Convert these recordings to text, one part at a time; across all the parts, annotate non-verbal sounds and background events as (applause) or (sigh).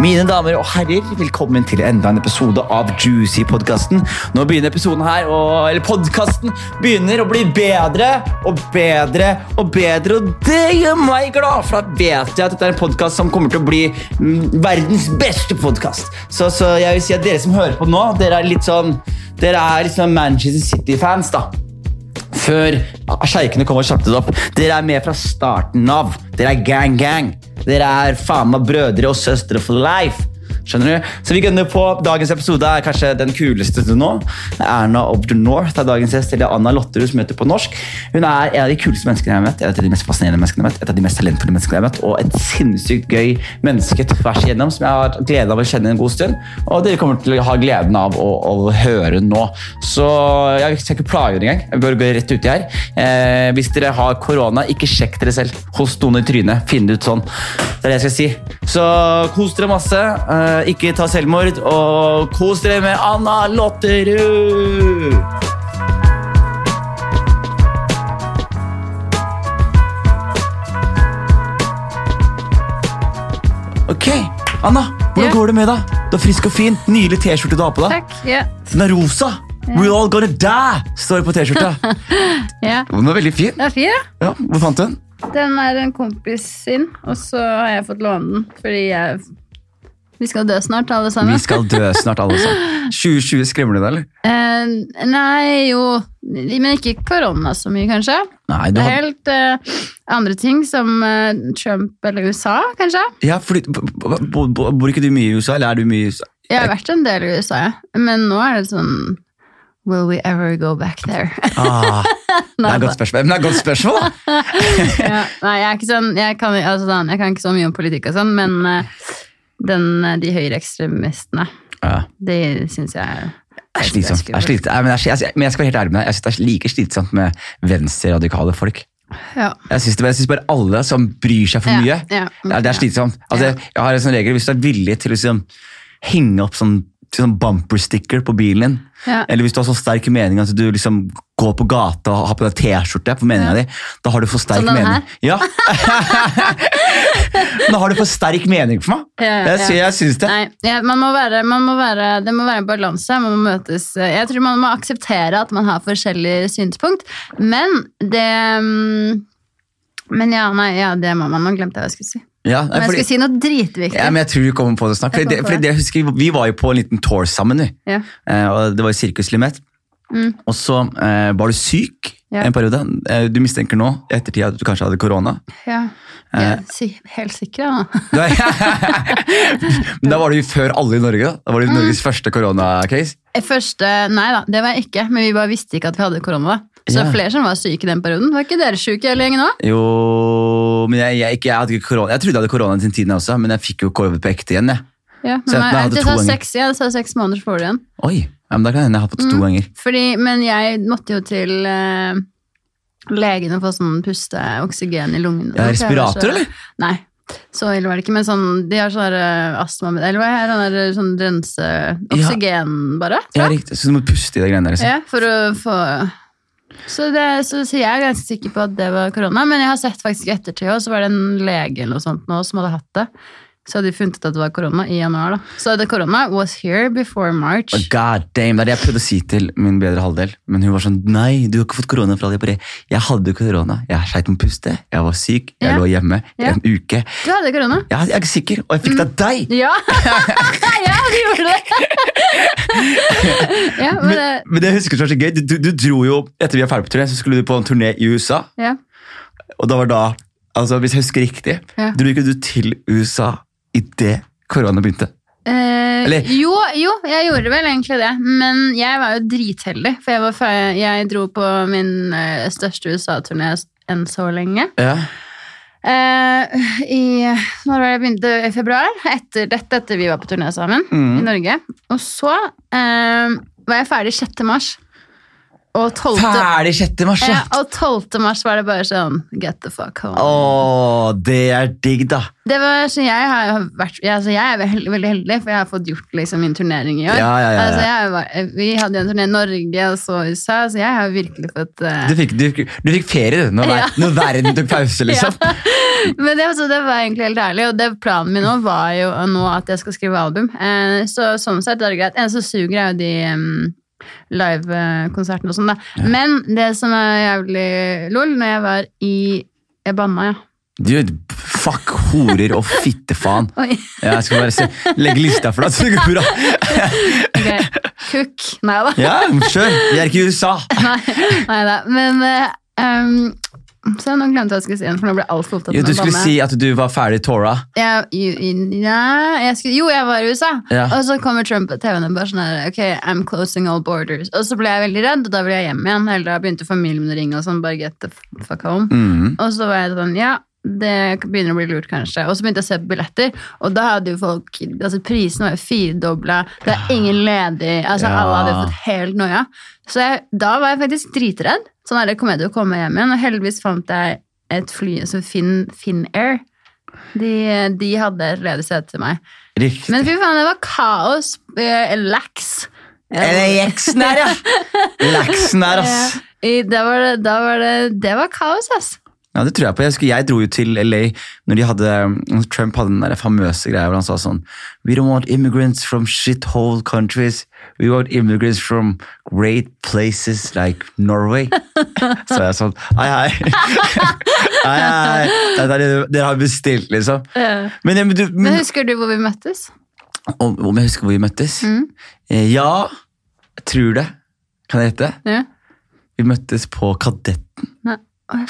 Mine damer og herrer, velkommen til enda en episode av Juicy-podkasten. Nå begynner episoden her, og, eller podkasten begynner å bli bedre og bedre og bedre. Og det gjør meg glad, for da vet jeg at dette er en podkast som kommer til å bli mm, verdens beste podkast. Så, så jeg vil si at dere som hører på nå, dere er litt sånn Dere er sånn Manchester City-fans, da før sjeikene kom og kjappte det opp. Dere er med fra starten av. Dere er gang-gang. Dere er faen meg brødre og søstre for life. Skjønner du? Så vi gønner på. Dagens episode er kanskje den kuleste til nå. Erna of the North er dagens gjest, eller Anna Lotterud, som heter på norsk. Hun er en av de kuleste menneskene jeg har møtt, et av de mest fascinerende menneskene jeg har møtt, et av de mest talentfulle menneskene jeg har møtt, og et sinnssykt gøy menneske tvers igjennom som jeg har gleden av å kjenne en god stund. Og dere kommer til å ha gleden av å, å høre nå. Så jeg skal ikke plage dere engang. Jeg bør gå rett uti her. Eh, hvis dere har korona, ikke sjekk dere selv. Hos noen i trynet. Finn det ut sånn. Det er det jeg skal si. Så kos dere masse. Eh, ikke ta selvmord, og kos dere med Anna Lotterud! Ok, Anna, hvordan yeah. går det med deg? Du er frisk og fin. Nydelig T-skjorte du har på deg. Takk. Ja. Den er rosa. We're all gonna die, står det på T-skjorta. (laughs) ja. Den var veldig fin. Det er fin, ja. Ja, hvor fant du den? Den er en kompis sin, og så har jeg fått låne den fordi jeg Vi skal dø snart, alle sammen. Vi skal dø snart, alle sammen. (laughs) 2020, skremmer du deg, eller? Eh, nei, jo Men ikke korona så mye, kanskje. Nei, Det er har... helt eh, andre ting, som eh, Trump eller USA, kanskje. Ja, fordi, Bor ikke du mye i USA, eller er du mye i USA? Jeg har vært en del i USA, ja. men nå er det sånn Will we ever go back there? Ah, (laughs) det er et godt spørsmål. Men det er et godt spørsmål, da! (laughs) ja, nei, jeg er ikke sånn jeg kan, altså, sånn, jeg kan ikke så mye om politikk og sånn, men eh, den, eh, de høyreekstremistene, Ja. Det syns jeg er slitsomt. Jeg, jeg, jeg, men jeg skal være helt ærlig med deg, jeg synes det er like slitsomt med venstreradikale folk. Ja. Jeg synes, bare, bare alle som bryr seg for Ja, mye, ja, er, det er slitsomt. Altså, Ja. jeg, har en sånn regel, Hvis du er villig til å liksom, henge opp sånn, sånn bumper sticker på bilen din, Ja. eller hvis du har så sterk mening at du liksom går på gata og har på deg T-skjorte på meninga Ja. di, da har du for sterk Som den mening. Ja. (laughs) (laughs) da har du for sterk mening for meg. Ja, ja, ja. jeg syns det. Nei, man må være, man må være, det må være en balanse. Man må møtes Jeg tror man må akseptere at man har forskjellige synspunkt, men det mm, Men ja, nei, ja, det må man. Nå glemte jeg hva jeg skulle si. Ja, nei, Men jeg fordi- skulle si noe dritviktig. Ja, men jeg tror vi kommer på det snart. Fordi det, fordi det, husker, vi var jo på en liten tour sammen. Vi. Ja. Eh, og det var i Sirkus Limet. Mm. Og så eh, var du syk Ja. en periode. Eh, du mistenker nå i ettertid at du kanskje hadde korona. Ja. Jeg er si, helt sikker, da. (laughs) Men da var det jo før alle i Norge. Da Da var det Mm. Norges første koronacase. Første, nei da, det var jeg ikke, men vi bare visste ikke at vi hadde korona. Så Ja. flere som var syke den perioden. Var ikke dere syke hele gjengen òg? Jo Men jeg, jeg, ikke, jeg hadde ikke korona. Jeg trodde jeg hadde korona den tiden også, men jeg fikk jo covid på ekte igjen. Jeg. Ja, men, jeg- jeg jeg, sa seks, jeg sa seks måneder så får du igjen. Oi, ja, men Da kan det hende jeg har fått to Mm. ganger. Fordi, men jeg måtte jo til eh, legen og få sånn puste oksygen i lungene. Ja, respirator, så- eller? Nei, så ille var det ikke. Men sånn, de har sånn uh, astma Eller hva er det? Sånn rense Oksygen, bare. Ja, riktig. Så du må puste i de greiene der. Liksom. Ja, for å få så, det, så, så jeg er ganske sikker på at det var korona, men jeg har sett faktisk i ettertid også, så var det en lege eller noe sånt nå som hadde hatt det. Så hadde de funnet ut at det var korona i januar. da. Så det korona was here before March. Oh, God damn, Det er det jeg prøvde å si til min bedre halvdel, men hun var sånn Nei, du har ikke fått korona fra det. Jeg hadde korona. Jeg sleit med å puste. Jeg var syk. Jeg Ja. lå hjemme i Ja. en uke. Du hadde korona? Ja, jeg er ikke sikker, og jeg fikk det av deg! Ja! (laughs) ja, du gjorde det! (laughs) ja, men, Men, det- men det jeg husker var så gøy. Du, du, du dro jo, Etter vi var ferdig på turné, så skulle du på en turné i USA. ja. Og da var da, altså hvis jeg husker riktig, Ja. dro ikke du til USA idet korona begynte? Eh, Eller- jo, jo, jeg gjorde vel egentlig det. Men jeg var jo dritheldig, for jeg, var, fe- jeg dro på min eh, største USA-turné enn så lenge. Ja. Eh, I når var det begynte i februar, etter dette, etter vi var på turné sammen Mm. i Norge. Og så eh, var jeg ferdig 6. mars. Og 12. Ferdig 6. mars! Ja, Ja. og 12. mars var det bare sånn Get the fuck home. Åh, det er digg, da. Det var, så jeg, har vært, altså jeg er veldig, veldig heldig, for jeg har fått gjort liksom, min turnering i år. Ja, ja, ja, ja. Altså jeg vi hadde jo en turné i Norge og så USA, så jeg har virkelig fått uh... Du fikk, du, du fikk ferie, du, når, ver- når verden tok pause, (laughs) liksom. Men det, altså, det var egentlig helt ærlig, og det planen min nå var jo nå at jeg skal skrive album. Uh, så sånn sett er det greit. En som suger, er jo de um, livekonsertene og sånn, da. Men det som er jævlig lol, når jeg var i Jeg banna, ja. Dude, fuck horer og fittefaen. (laughs) Ja, jeg skal bare se, legge lista for deg, så det går bra. (laughs) Ok. Cook. Nei da. Ja, kjør. Vi er ikke i USA. (laughs) Nei, nei da. Men um, Så nå glemte jeg hva jeg skulle si for nå ble jeg altfor opptatt Jo, du skulle si at du var ferdig Tora. Ja, jo, ja, jo, jeg var i USA, Ja. og så kommer Trump på TV-en og bare sånn her, ok, I'm closing all borders. Og så ble jeg veldig redd, og da ville jeg hjem igjen. Eller da begynte familien min å ringe og sånn, bare get the fuck home. Mm. Og så var jeg sånn, ja, det begynner å bli lurt kanskje. Og så begynte jeg å se på billetter, og da hadde jo folk, altså prisene var jo firedobla, det er ingen ledig, altså Ja. alle hadde fått helt noia. Så jeg, da var jeg faktisk dritredd. Sånn er det, kommer jeg til å komme hjem igjen, og heldigvis fant jeg et fly, som Finn, Finnair. De, de hadde et ledig sete til meg. Riktig. Men fy faen, det var kaos. Eh, Lax. Eller jeksen her, ja! (laughs) Laksen her, ass. Ja, da var det, da var det, det var kaos, ass. Ja, det tror jeg på. Jeg, husker, jeg dro jo til LA når de hadde, Trump hadde den der famøse greia hvor han sa sånn We don't want immigrants from shithole countries. We want immigrants from great places like Norway. (laughs) Så jeg sånn Hei, (laughs) hei. hei, hei. Det er det dere har bestilt, liksom. Men, men, du, Men men husker du hvor vi møttes? om, om jeg husker hvor vi møttes? Mm. Eh, Ja, jeg tror det. Kan jeg gjette? Ja. Vi møttes på Kadetten,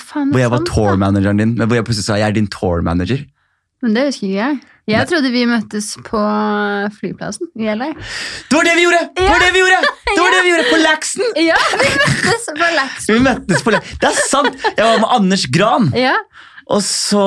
Faen, hvor jeg var tour-manageren din. Men hvor jeg plutselig sa jeg er din tour-manager. Men det husker ikke jeg. Jeg trodde vi møttes på flyplassen i LA. Det var det vi gjorde! Det var det vi gjorde! Det var (laughs) det vi gjorde På Laxen! Ja, vi møttes på Lax. Vi møttes på Laxen. Det er sant! Jeg var med Anders Gran, Ja, og så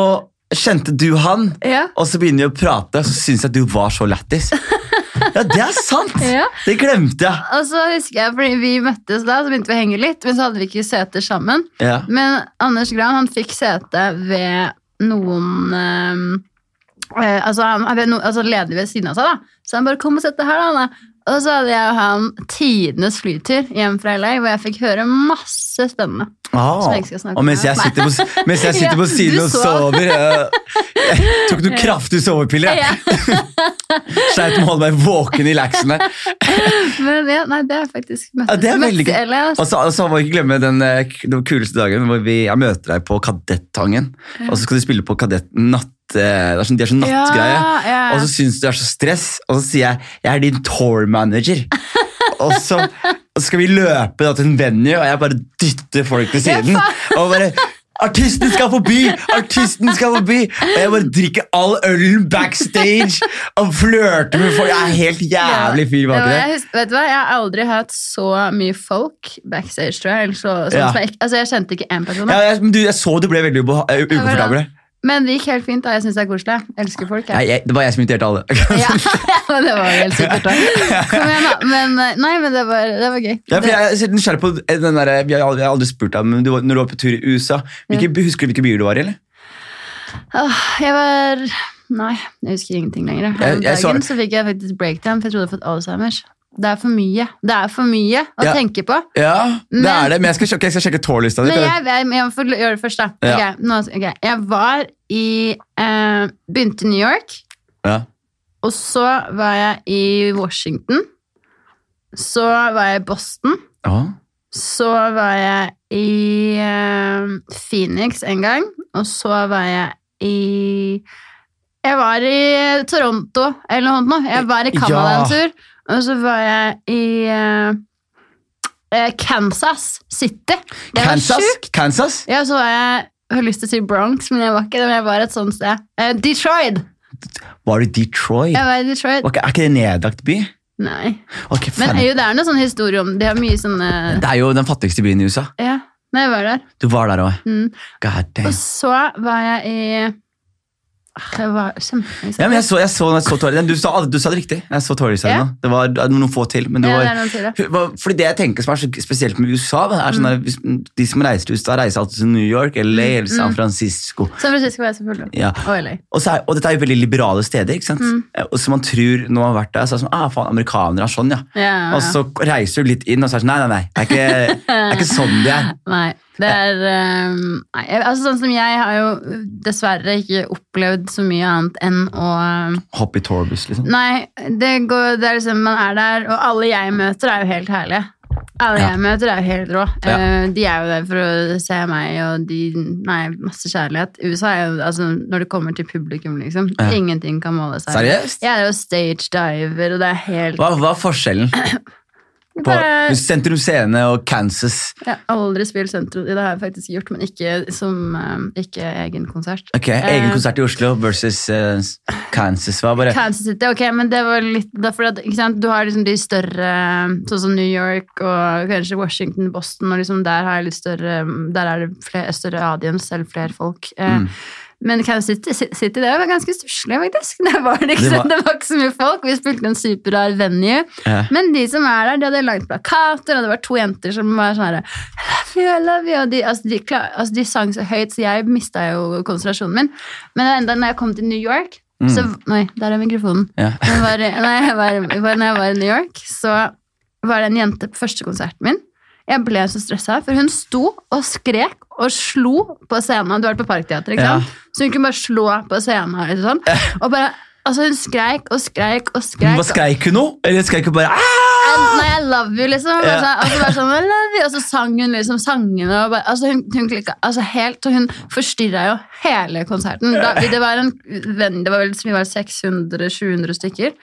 kjente du han. ja, Og så begynner vi å prate, og så syns jeg at du var så lættis. (laughs) Ja, det er sant! (laughs) ja. Det glemte jeg. Og så husker jeg, fordi vi møttes da, så begynte vi å henge litt, men så hadde vi ikke seter sammen. Ja. Men Anders Gran han fikk sete ved noen eh, altså, han no, altså ledig ved siden av seg, da. Så han bare 'kom og sett deg her', da. Anne». Og så hadde jeg og han tidenes flytur hjem fra LA, hvor jeg fikk høre masse spennende. Ah. Og mens jeg sitter på, mens jeg sitter på siden du og sover Jeg, (laughs) jeg tok noen kraftige sovepiller. Ja. (laughs) Sleit med å holde meg våken i Laxen der. (laughs) Men ja, nei, det er faktisk møttes, Ja, det er veldig gøy. Og Altså. så, så må vi ikke glemme den, eh, den kuleste dagen hvor vi, jeg møter deg på Kadettangen. Og så skal du spille på Kadett natt... eh, Det er sånn, de er sånn nattgreie. Ja, ja. Og så syns du det er så stress, og så sier jeg jeg er din tour manager. (laughs) og, så, og så skal vi løpe da, til en venue, og jeg bare dytter folk til siden. og bare Artisten skal forbi! Artisten skal forbi! Og jeg bare drikker all ølen backstage og flørter med folk. Jeg er helt jævlig fyr bak det. jeg, vet du hva? jeg har aldri hatt så mye folk backstage, tror jeg. Så, sånn Ja. jeg, altså, jeg kjente ikke én person. Ja, jeg, men du, jeg så du ble veldig ukomfortabel. Men det gikk helt fint. da, Jeg syns det er koselig. Jeg elsker folk. Nei, Jeg. jeg, det var jeg som inviterte alle. (laughs) Ja, men (laughs) det var helt sikkert. da. Kom igjen, da. Men, eh, nei, men det var, det var gøy. Ja, for jeg er nysgjerrig på den der, Vi har aldri, jeg har aldri spurt deg, men du, når du var på tur i USA hvilke, Husker du hvilke byer du var i? eller? Åh, jeg var Nei, jeg husker ingenting lenger. Her om Jeg- jeg så- dagen så fikk jeg faktisk breakdown, for jeg trodde jeg hadde fått Alzheimers. Det er for mye. Det er for mye å Ja. tenke på. Ja, det er det, men jeg skal, sjekke- jeg skal sjekke tårlista di. Men jeg, jeg, jeg får gjøre det først, da. Ja. Ok, nå, okay. Jeg var i eh, Begynte i New York, Ja. og så var jeg i Washington. Så var jeg i Boston. Ja. Så var jeg i eh, Phoenix en gang, og så var jeg i Jeg var i Toronto eller noe. Jeg var i Canada en tur, og så var jeg i eh, eh, Kansas City. Det var Kansas? sjukt. Kansas? Ja, så var jeg jeg har lyst til å si Bronx, men jeg var ikke det. Men jeg var et sånt sted. Eh, Detroit! Var det Detroit? Jeg var i Detroit. Okay, Er ikke det en nedlagt by? Nei. Okay, Men er jo, det er noe sånn historie om De har mye sånne Det er jo den fattigste byen i USA. Ja, nei, jeg var der. Du var der òg. Mm. God damn. Og så var jeg i Kjempelenge Ja, men jeg så, jeg så, jeg så. Du, sa- du sa det riktig. Jeg så Ja. nå. Det var noen få til. Men det Ja, var, det er til det. Fordi det jeg tenker som er så spesielt med USA, er sånn Mm. der, De som reiser til USA, reiser alltid til New York, LA eller San Francisco. San Francisco jeg selvfølgelig. Ja. Og. Og, så er, og dette er jo veldig liberale steder. ikke sant? Mm. Eh, Og så man tror når man har vært der, så er det sånn ah, faen, amerikanere er sånn, ja. Ja, ja, Og så reiser du litt inn, og så er det sånn nei, nei, nei. Det er ikke, det er ikke sånn de er. (laughs) Nei. Det er eh, Nei, altså sånn som jeg har jo dessverre ikke opplevd så mye annet enn å Hoppe i Torbus, liksom. Nei, det, går, det er liksom man er der, og alle jeg møter er jo helt herlige. Alle Ja. jeg møter er jo helt rå. Ja. Eh, de er jo der for å se meg, og de Nei, masse kjærlighet. USA er jo altså Når det kommer til publikum, liksom. Ja. Ingenting kan måle seg. Seriøst? Jeg er jo stage diver, og det er helt Hva, hva er forskjellen (clears throat) på Bare- Sentrum Scene og Kansas? Jeg har aldri spilt sentrum, det har jeg faktisk gjort, men ikke som eh, ikke egen konsert. Ok, Egen Eh, konsert i Oslo versus uh, Kansas. Hva bare Kansas City, ok, men det var litt det er at? Du har liksom de større, sånn som New York og kanskje Washington, Boston, og liksom der har jeg litt større Der er det flere, større audience, eller flere folk. Eh, Mm. Men Kansas City, City det var ganske stusslig, faktisk. (laughs) Det var, liksom, Det så- var- det var ikke så mye folk. Vi spilte en superrar venue. Ja. Men de som er der, de hadde lagd plakater, og det var to jenter som var sånn her love you, I love you. Og de, altså, de, altså, de sang så høyt, så jeg mista jo konsentrasjonen min. Men enda når jeg kom til New York så, Nei, der er mikrofonen. (laughs) Jeg var, når jeg var, når jeg var i New York, så var det en jente på første konserten min. Jeg ble så stressa, for hun sto og skrek og slo på scenen. Du har vært på Parkteatret, ikke Ja. sant? Så hun kunne bare slå på scenen. Liksom. Og bare, altså Hun skreik og skreik og skreik. Hva Skreik hun noe? Eller skreik hun bare «Ah!» nei, I love you, liksom. Og, Ja. så, og, så bare sånn, I love you, og så sang hun liksom sangene. Og bare, altså hun, hun klikka altså helt, og hun forstyrra jo hele konserten. Da, det var en venn, det var vel vi var 600-700 stykker.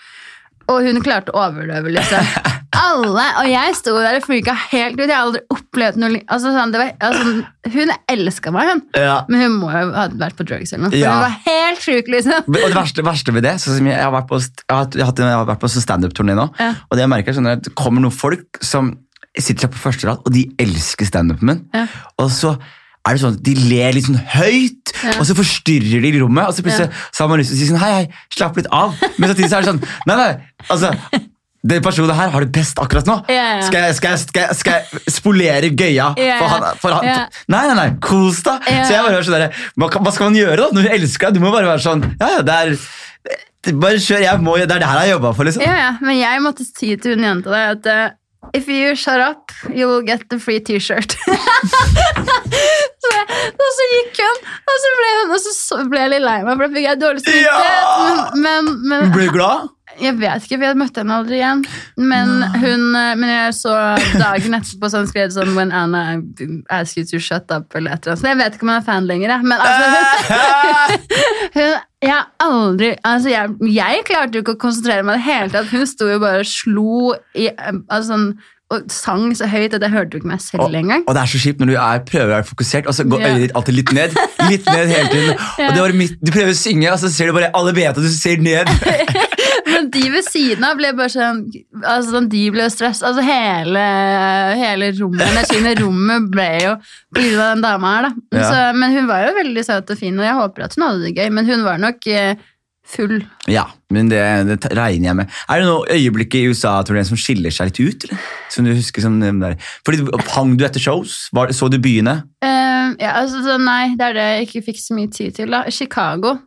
Og hun klarte å overleve, liksom. (laughs) Alle, og jeg sto der og freaka helt ut. Jeg har aldri opplevd noe altså, sånn, det var, altså, Hun elska meg, hun. Ja. Men hun må jo ha vært på drugs eller noe. For Ja. hun var helt sjuk, liksom. Og det verste, verste ved det som jeg, jeg, har vært på, jeg, har, jeg, har vært på sånn standup-turné nå, Ja. og det jeg merker er sånn det kommer noen folk som sitter seg på første rad, og de elsker standupen min. Ja. Og så er det sånn at de ler litt sånn høyt, Ja. og så forstyrrer de rommet, og så plutselig så har man lyst til å si sånn, hei, hei, slapp litt av. Men samtidig så er det sånn, nei, nei, altså, den personen her har det best akkurat nå. Ja, ja. Skal, jeg, skal, jeg, skal, jeg, skal jeg spolere gøya Ja, for han? For han? ja. Nei, nei, nei, kos deg. Ja. Så jeg bare hører sånn der, hva, hva skal man gjøre da? Når du elsker deg, du må bare være sånn, ja, ja, det er, bare kjør, jeg må, det er det her jeg har jobbet for, liksom. Ja, ja, men jeg måtte si til hun jenta der at eh, If you shut up, you will get the free t-shirt. (laughs) og så gikk hun, og så ble, hun, og så, ble jeg litt lei meg, for da fikk jeg dårlig samvittighet. Ja! Men, men, Ble du glad? jeg vet ikke, for jeg møtte henne aldri igjen. Men, hun, eh, men jeg så dagen etterpå så hun skrev sånn When Anna asked you to shut up, eller et eller annet. Så jeg vet ikke om hun er fan lenger, jeg. Men altså, (laughs) (laughs) hun, jeg har aldri altså jeg, jeg klarte jo ikke å konsentrere meg i det hele tatt. Hun sto jo bare og slo i, altså, sånn, og sang så høyt at jeg hørte jo ikke meg selv Og, engang. og det er så kjipt når du er, prøver å være fokusert, og så går øyet ditt alltid litt ned. Litt ned hele tiden. (laughs) Og det var mitt, du prøver å synge, og så ser du bare alle vet at du ser ned. (laughs) Men de ved siden av ble bare sånn altså sånn, De ble stressa. Altså hele, hele rommet, energien i rommet ble jo på grunn av den dama her, da. Ja. Så, men hun var jo veldig søt og fin, og jeg håper at hun hadde det gøy. Men hun var nok eh, full. Ja, men det, det regner jeg med. Er det noe øyeblikk i USA tror du, som skiller seg litt ut? Eller? Som du husker som der? Fordi Hang du etter shows? Var, så du byene? Uh, ja, altså, så nei, det er det jeg ikke fikk så mye tid til. da. Chicago.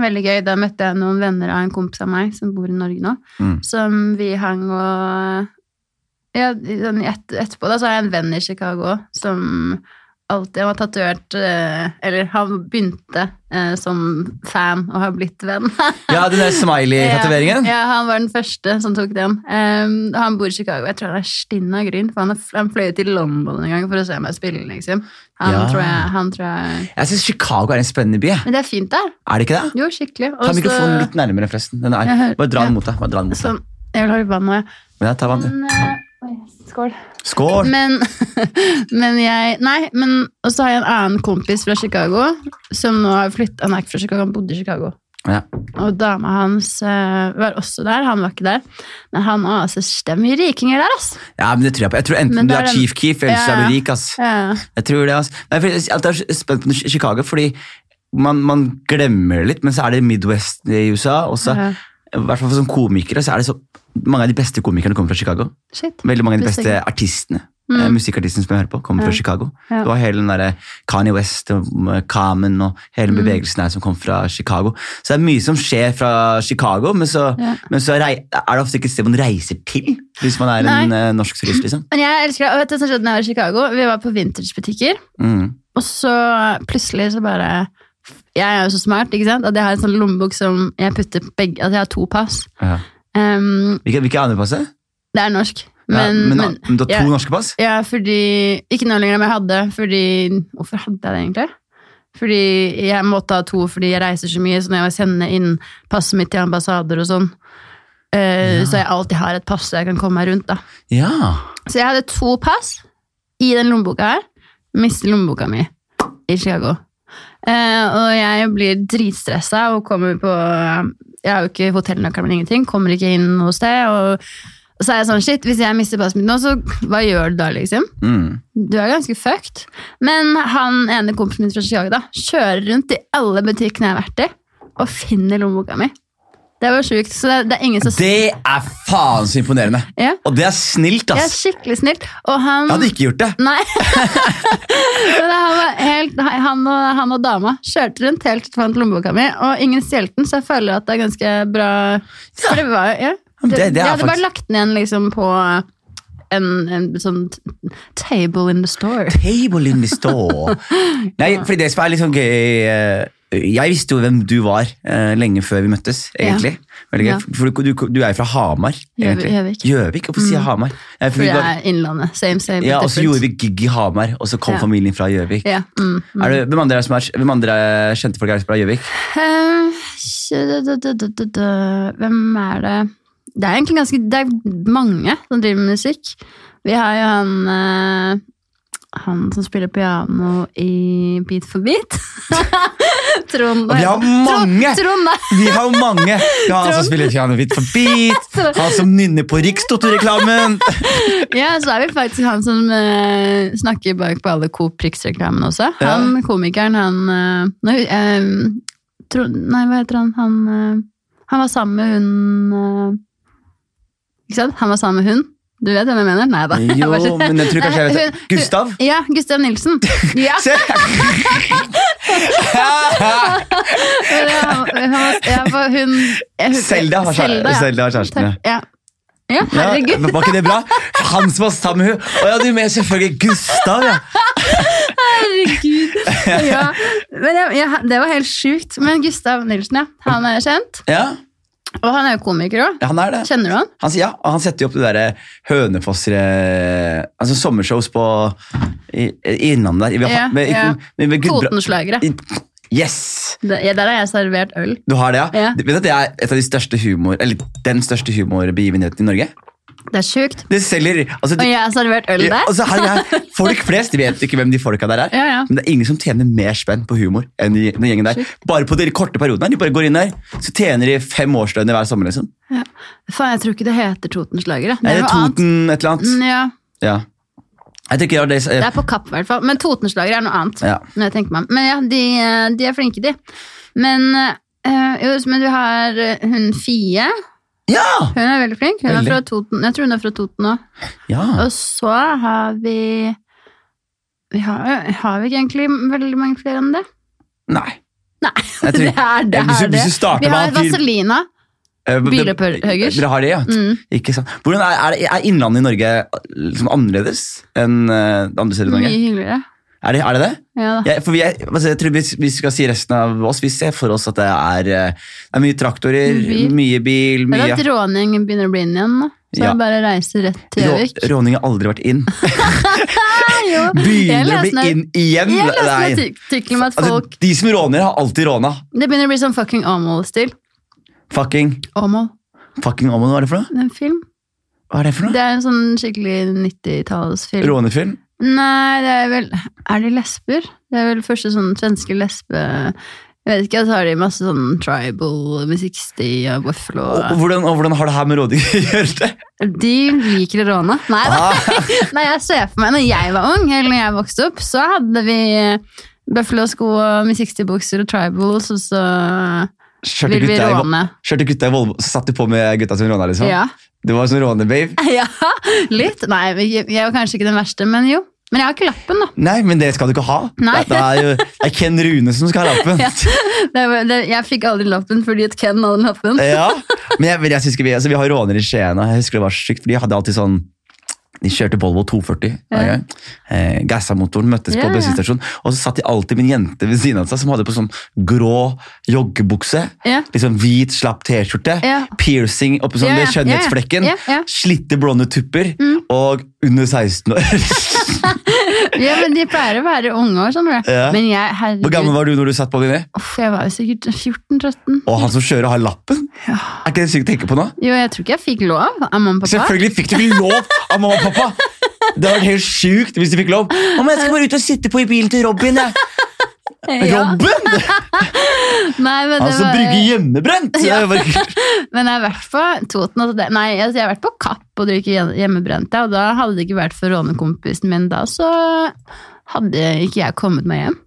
Veldig gøy. Da møtte jeg noen venner av en kompis av meg som bor i Norge nå. Mm. Som vi hang og Ja, sånn et, etterpå da, så har jeg en venn i Chicago som alltid Han var tatovert eh, Eller han begynte eh, som fan og har blitt venn. (laughs) Ja, den der smiley-tatoveringen? Ja, ja, han var den første som tok den. Um, han bor i Chicago. Jeg tror han er stinn av gryn, for han, han fløy til London en gang for å se meg spille. liksom. Han, Ja. tror jeg, han tror jeg Jeg syns Chicago er en spennende by. Men det er fint der. Er det ikke det? Jo, skikkelig. Ta Og så- mikrofonen litt nærmere, forresten. Bare dra den mot deg. Bare dra den mot deg. Sånn. Jeg vil ha litt vann nå, jeg. Ja, ta vann, du. Men, oi, skål. Skål! Men, (laughs) men jeg Nei, men Og så har jeg en annen kompis fra Chicago som nå har flyttet Han er ikke fra Chicago, han bodde i Chicago. Ja. Og dama hans eh, var også der, han var ikke der. Men han har altså stemmer rikinger der, ass. ja, men det tror jeg på. Jeg tror enten Men du er chief keef, eller så Ja, er du rik. ass. Ja. Jeg tror det, ass. Men jeg er spent på Chicago, fordi man, man glemmer det litt, men så er det Midwest i USA. Også, Ja. I hvert fall for sånn komikere så er det så mange av de beste komikerne kommer fra Chicago. Shit. Veldig mange av de beste ikke. artistene eh, musikkartisten som jeg hører på, kommer fra Chicago. Ja. Det var hele den der Kanye West og Carmen og hele Mm. bevegelsen her som kom fra Chicago. Så det er mye som skjer fra Chicago, men så, Ja. men så er det ofte ikke et sted man reiser til hvis man er en eh, norsk turist, liksom. Men jeg elsker det. Og vet du hva som skjedde da jeg var i Chicago? Vi var på vintagebutikker, Mm. og så plutselig så bare Jeg er jo så smart, ikke sant? At jeg har en sånn lommebok som jeg putter begge At jeg har to pass. Ja. Um, Hvilke, hvilke andre pass er det? det er norsk. Ja, Men, men, men, men du har to ja. norske pass? Ja, fordi Ikke nå lenger, men jeg hadde fordi Hvorfor hadde jeg det egentlig? Fordi jeg måtte ha to fordi jeg reiser så mye, så når jeg sender inn passet mitt til ambassader og sånn, uh, Ja. så jeg alltid har et pass så jeg kan komme meg rundt, da. Ja. Så jeg hadde to pass i den lommeboka her. Mistet lommeboka mi i Chicago. Eh, og jeg blir dritstressa og kommer på Jeg har jo ikke hotellnøkkelen min, ingenting. Kommer ikke inn sted. Og, og så er jeg sånn, shit, hvis jeg mister passet mitt nå, så hva gjør du da, liksom? Mm. Du er ganske fucked. Men han ene kompisen min fra Chicago da, kjører rundt i alle butikkene jeg har vært i, og finner lommeboka mi. Det var sjukt. Så det, det er ingen som Det er faen så imponerende! Ja, Og det er snilt, Det er skikkelig snilt. Og han Jeg hadde ikke gjort det. (laughs) Nei. Men han, var helt, han, og, han og dama kjørte rundt helt til fant lommeboka mi, og ingen stjal den, så jeg føler at det er ganske bra For det var, ja. Det- det er jeg hadde bare lagt den igjen liksom på en, en sånn table in the store. Table in the store. (laughs) Nei, fordi det som er litt sånn gøy eh, Jeg visste jo hvem du var eh, lenge før vi møttes, egentlig. Ja. For du, du, du er jo fra Hamar, Gjøvik-. Gjøvik. Hvorfor sier jeg Hamar? Ja, for For jeg er Innlandet. Same, same, ja, og så gjorde vi gig i Hamar, og så kom Ja. familien fra Gjøvik. Ja, mm, mm. Hvem andre, er hvem andre kjente folk er fra Gjøvik? Eh, Hvem er det Det er egentlig ganske Det er mange som driver med musikk. Vi har jo han eh, Han som spiller piano i Beat for beat. (laughs) Trond. Og vi har mange! Trond. Vi har mange! Vi har han som spiller piano Beat for beat, (laughs) han som nynner på Rikstoto-reklamen. (laughs) Ja, så er vi faktisk han som uh, snakker bak på alle Coop Prix-reklamene også. Han komikeren, han uh, nei, uh, Trond, Nei, hva heter han? Han, eh, han var sammen med hun eh, Ikke sant? Han var sammen med hun. Du vet hvem jeg mener? Nei da. Jo, (laughs) men jeg tror kanskje jeg vet det. Gustav? Ja, Gustav Nilsen. (laughs) Ja, Se! hun (laughs) Selda har kjæreste ja. Kjæresten, ja. Ja. herregud. Ja, var ikke det bra? Han som var sammen med henne. Å ja, du mener selvfølgelig Gustav, ja. Herregud. Ja. Men jeg, jeg, det var helt sjukt. Men Gustav Nilsen, ja. Han er kjent. Ja, Og han er jo komiker òg. ja han er det. Kjenner du han? Han, ja, han setter jo opp det derre Hønefoss Altså sommershows på i, i Innlandet der. Vi har- Ja, med- ja. med- med Totenslagere. Yes! Det- ja, Der har jeg servert øl. Du har det, ja? Ja. Vet du at det er et av de største humor, eller den største humorbegivenheten i Norge? Det er sjukt. Det selger altså, Og jeg har servert øl der. altså, her, her, (laughs) Folk flest de vet ikke hvem de folka der er. Ja, ja. Men det er ingen som tjener mer spenn på humor enn de- den gjengen der. Bare på de korte periodene. De bare går inn der, så tjener de fem årslønner hver sommer. liksom. Faen, jeg tror ikke det heter Totenslager. Det er annet. Toten et eller annet. Mm, Ja, Ja. Tror ikke det det er er på Kapp i hvert fall. Men Totenslager er noe annet. Ja. Men ja, de, eh, de er flinke, de. Men, øh, jo, men du har eh, hun Fie. Ja! Hun er veldig flink. Hun er fra Toten. Jeg tror hun er fra Toten òg. ja! Og så har vi vi har, har vi ikke egentlig veldig mange flere enn det? Nei. Nei, tror- (laughs) det er det. Hvis er hvis vi har Vaselina. Eh, Bilopphøggers. Dere har det, ja. Mm. Ikke sant. Hvordan er, er, er Innlandet i Norge liksom annerledes enn eh, andre steder i Mye hyggeligere. Er det er det? det? Ja. Ja, for vi er, altså, jeg tror hvis vi skal si resten av oss, vi ser for oss at det er, eh, det er mye traktorer, Bil. mye bil, Det er at råning begynner å bli inn igjen. Så Ja. jeg bare reiser rett til Rå, Råning har aldri vært inn. (laughs) (laughs) Jeg Begynner å bli inn igjen. Jeg leste en artikkel om at Altså, folk de som råner, har alltid råna. Det begynner å bli sånn fucking Amol-stil. Fucking, Amol. fucking Amol, hva er det for noe? En film. Hva er det for noe? Det er en sånn skikkelig 90-tallsfilm. Rånefilm? Nei, det er vel Er de lesber? Det er vel første sånn svenske lesbe... Jeg vet ikke, så har de masse sånn tribal 60 og Buffalo. Og, og, hvordan, og hvordan har det her med rådyr å gjøre? det? De liker å råne. Nei. Ah, (laughs) Nei, jeg ser for meg, når jeg var ung, eller når jeg vokste opp, så hadde vi Buffalo-sko og med 60-bukser og tribals, og så Kjørte Vil vi råne? kjørte gutta i Volvo, så satt du på med gutta som råna, liksom? Ja. Du var sånn rånebabe? (laughs) ja, litt. Nei, jeg var kanskje ikke den verste, men jo. Men jeg har ikke lappen, da. Nei, men det skal du ikke ha. Nei. Det er jo det er Ken Rune som skal ha lappen. (laughs) Ja. Det var, det, jeg fikk aldri lappen fordi at Ken hadde lappen. Ja, (laughs) men jeg, jeg husker vi, altså, vi har rånere i Skien, og jeg husker det var sykt, for de hadde alltid sånn de kjørte Volvo 240. Ja. Eh, Gassa-motoren møttes Ja, på bensinstasjonen, og så satt de alltid med en jente ved siden av seg som hadde på sånn grå joggebukse, Ja. liksom hvit, slapp T-skjorte, piercing oppå sånn Ja, ved skjønnhetsflekken, slitte blonde tupper, Mm. Og under 16 år. (laughs) Ja, men De pleier å være unge år, Sånn. Ja. Men jeg, herregud, Hvor gammel var du når du satt på dine? Uff, jeg var jo sikkert 14-13. Og han som kjører har lappen? Er ikke det sykt å tenke på nå? Jo, jeg tror ikke jeg fikk lov av mamma og pappa. Selvfølgelig fikk du ikke lov av mamma og pappa! Det hadde vært helt sjukt hvis du fikk lov. Mamma, jeg skal bare ut og sitte på i bilen til Robin. Jeg. (laughs) Robin! (laughs) Nei, men Han det som var... brygger hjemmebrent! Ja. Jeg bare- (laughs) Men jeg har vært på Toten. og det, nei, altså jeg har vært på Kapp og drukket hjemmebrent, ja, og da hadde det ikke vært for rånekompisen min da, så hadde ikke jeg kommet meg hjem.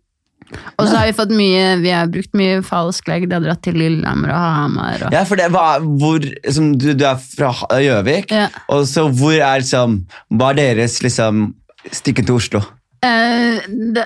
Og så har vi fått mye, vi har brukt mye falsk legg. De har dratt til Lillehammer og Hamar. Og, Ja, for det var hvor som du, du er fra Gjøvik, Ja. og så hvor er liksom Hva er deres liksom stikke til Oslo? Eh, det,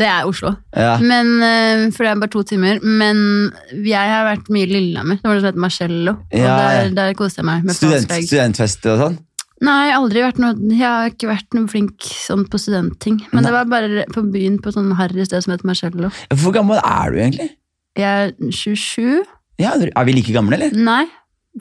det er Oslo. Ja. Men, uh, for det er bare to timer. Men jeg har vært mye i Lillehammer. Det var noe som heter Marcello. Ja, og der, der koste jeg meg med Student, studentfester og sånn? Nei, aldri vært noe, jeg har ikke vært noe flink sånn på studentting. Men Nei. det var bare på byen på sånn harry sted som heter Marcello. Hvor gammel er du egentlig? Jeg er 27. Ja, Er vi like gamle, eller? Nei,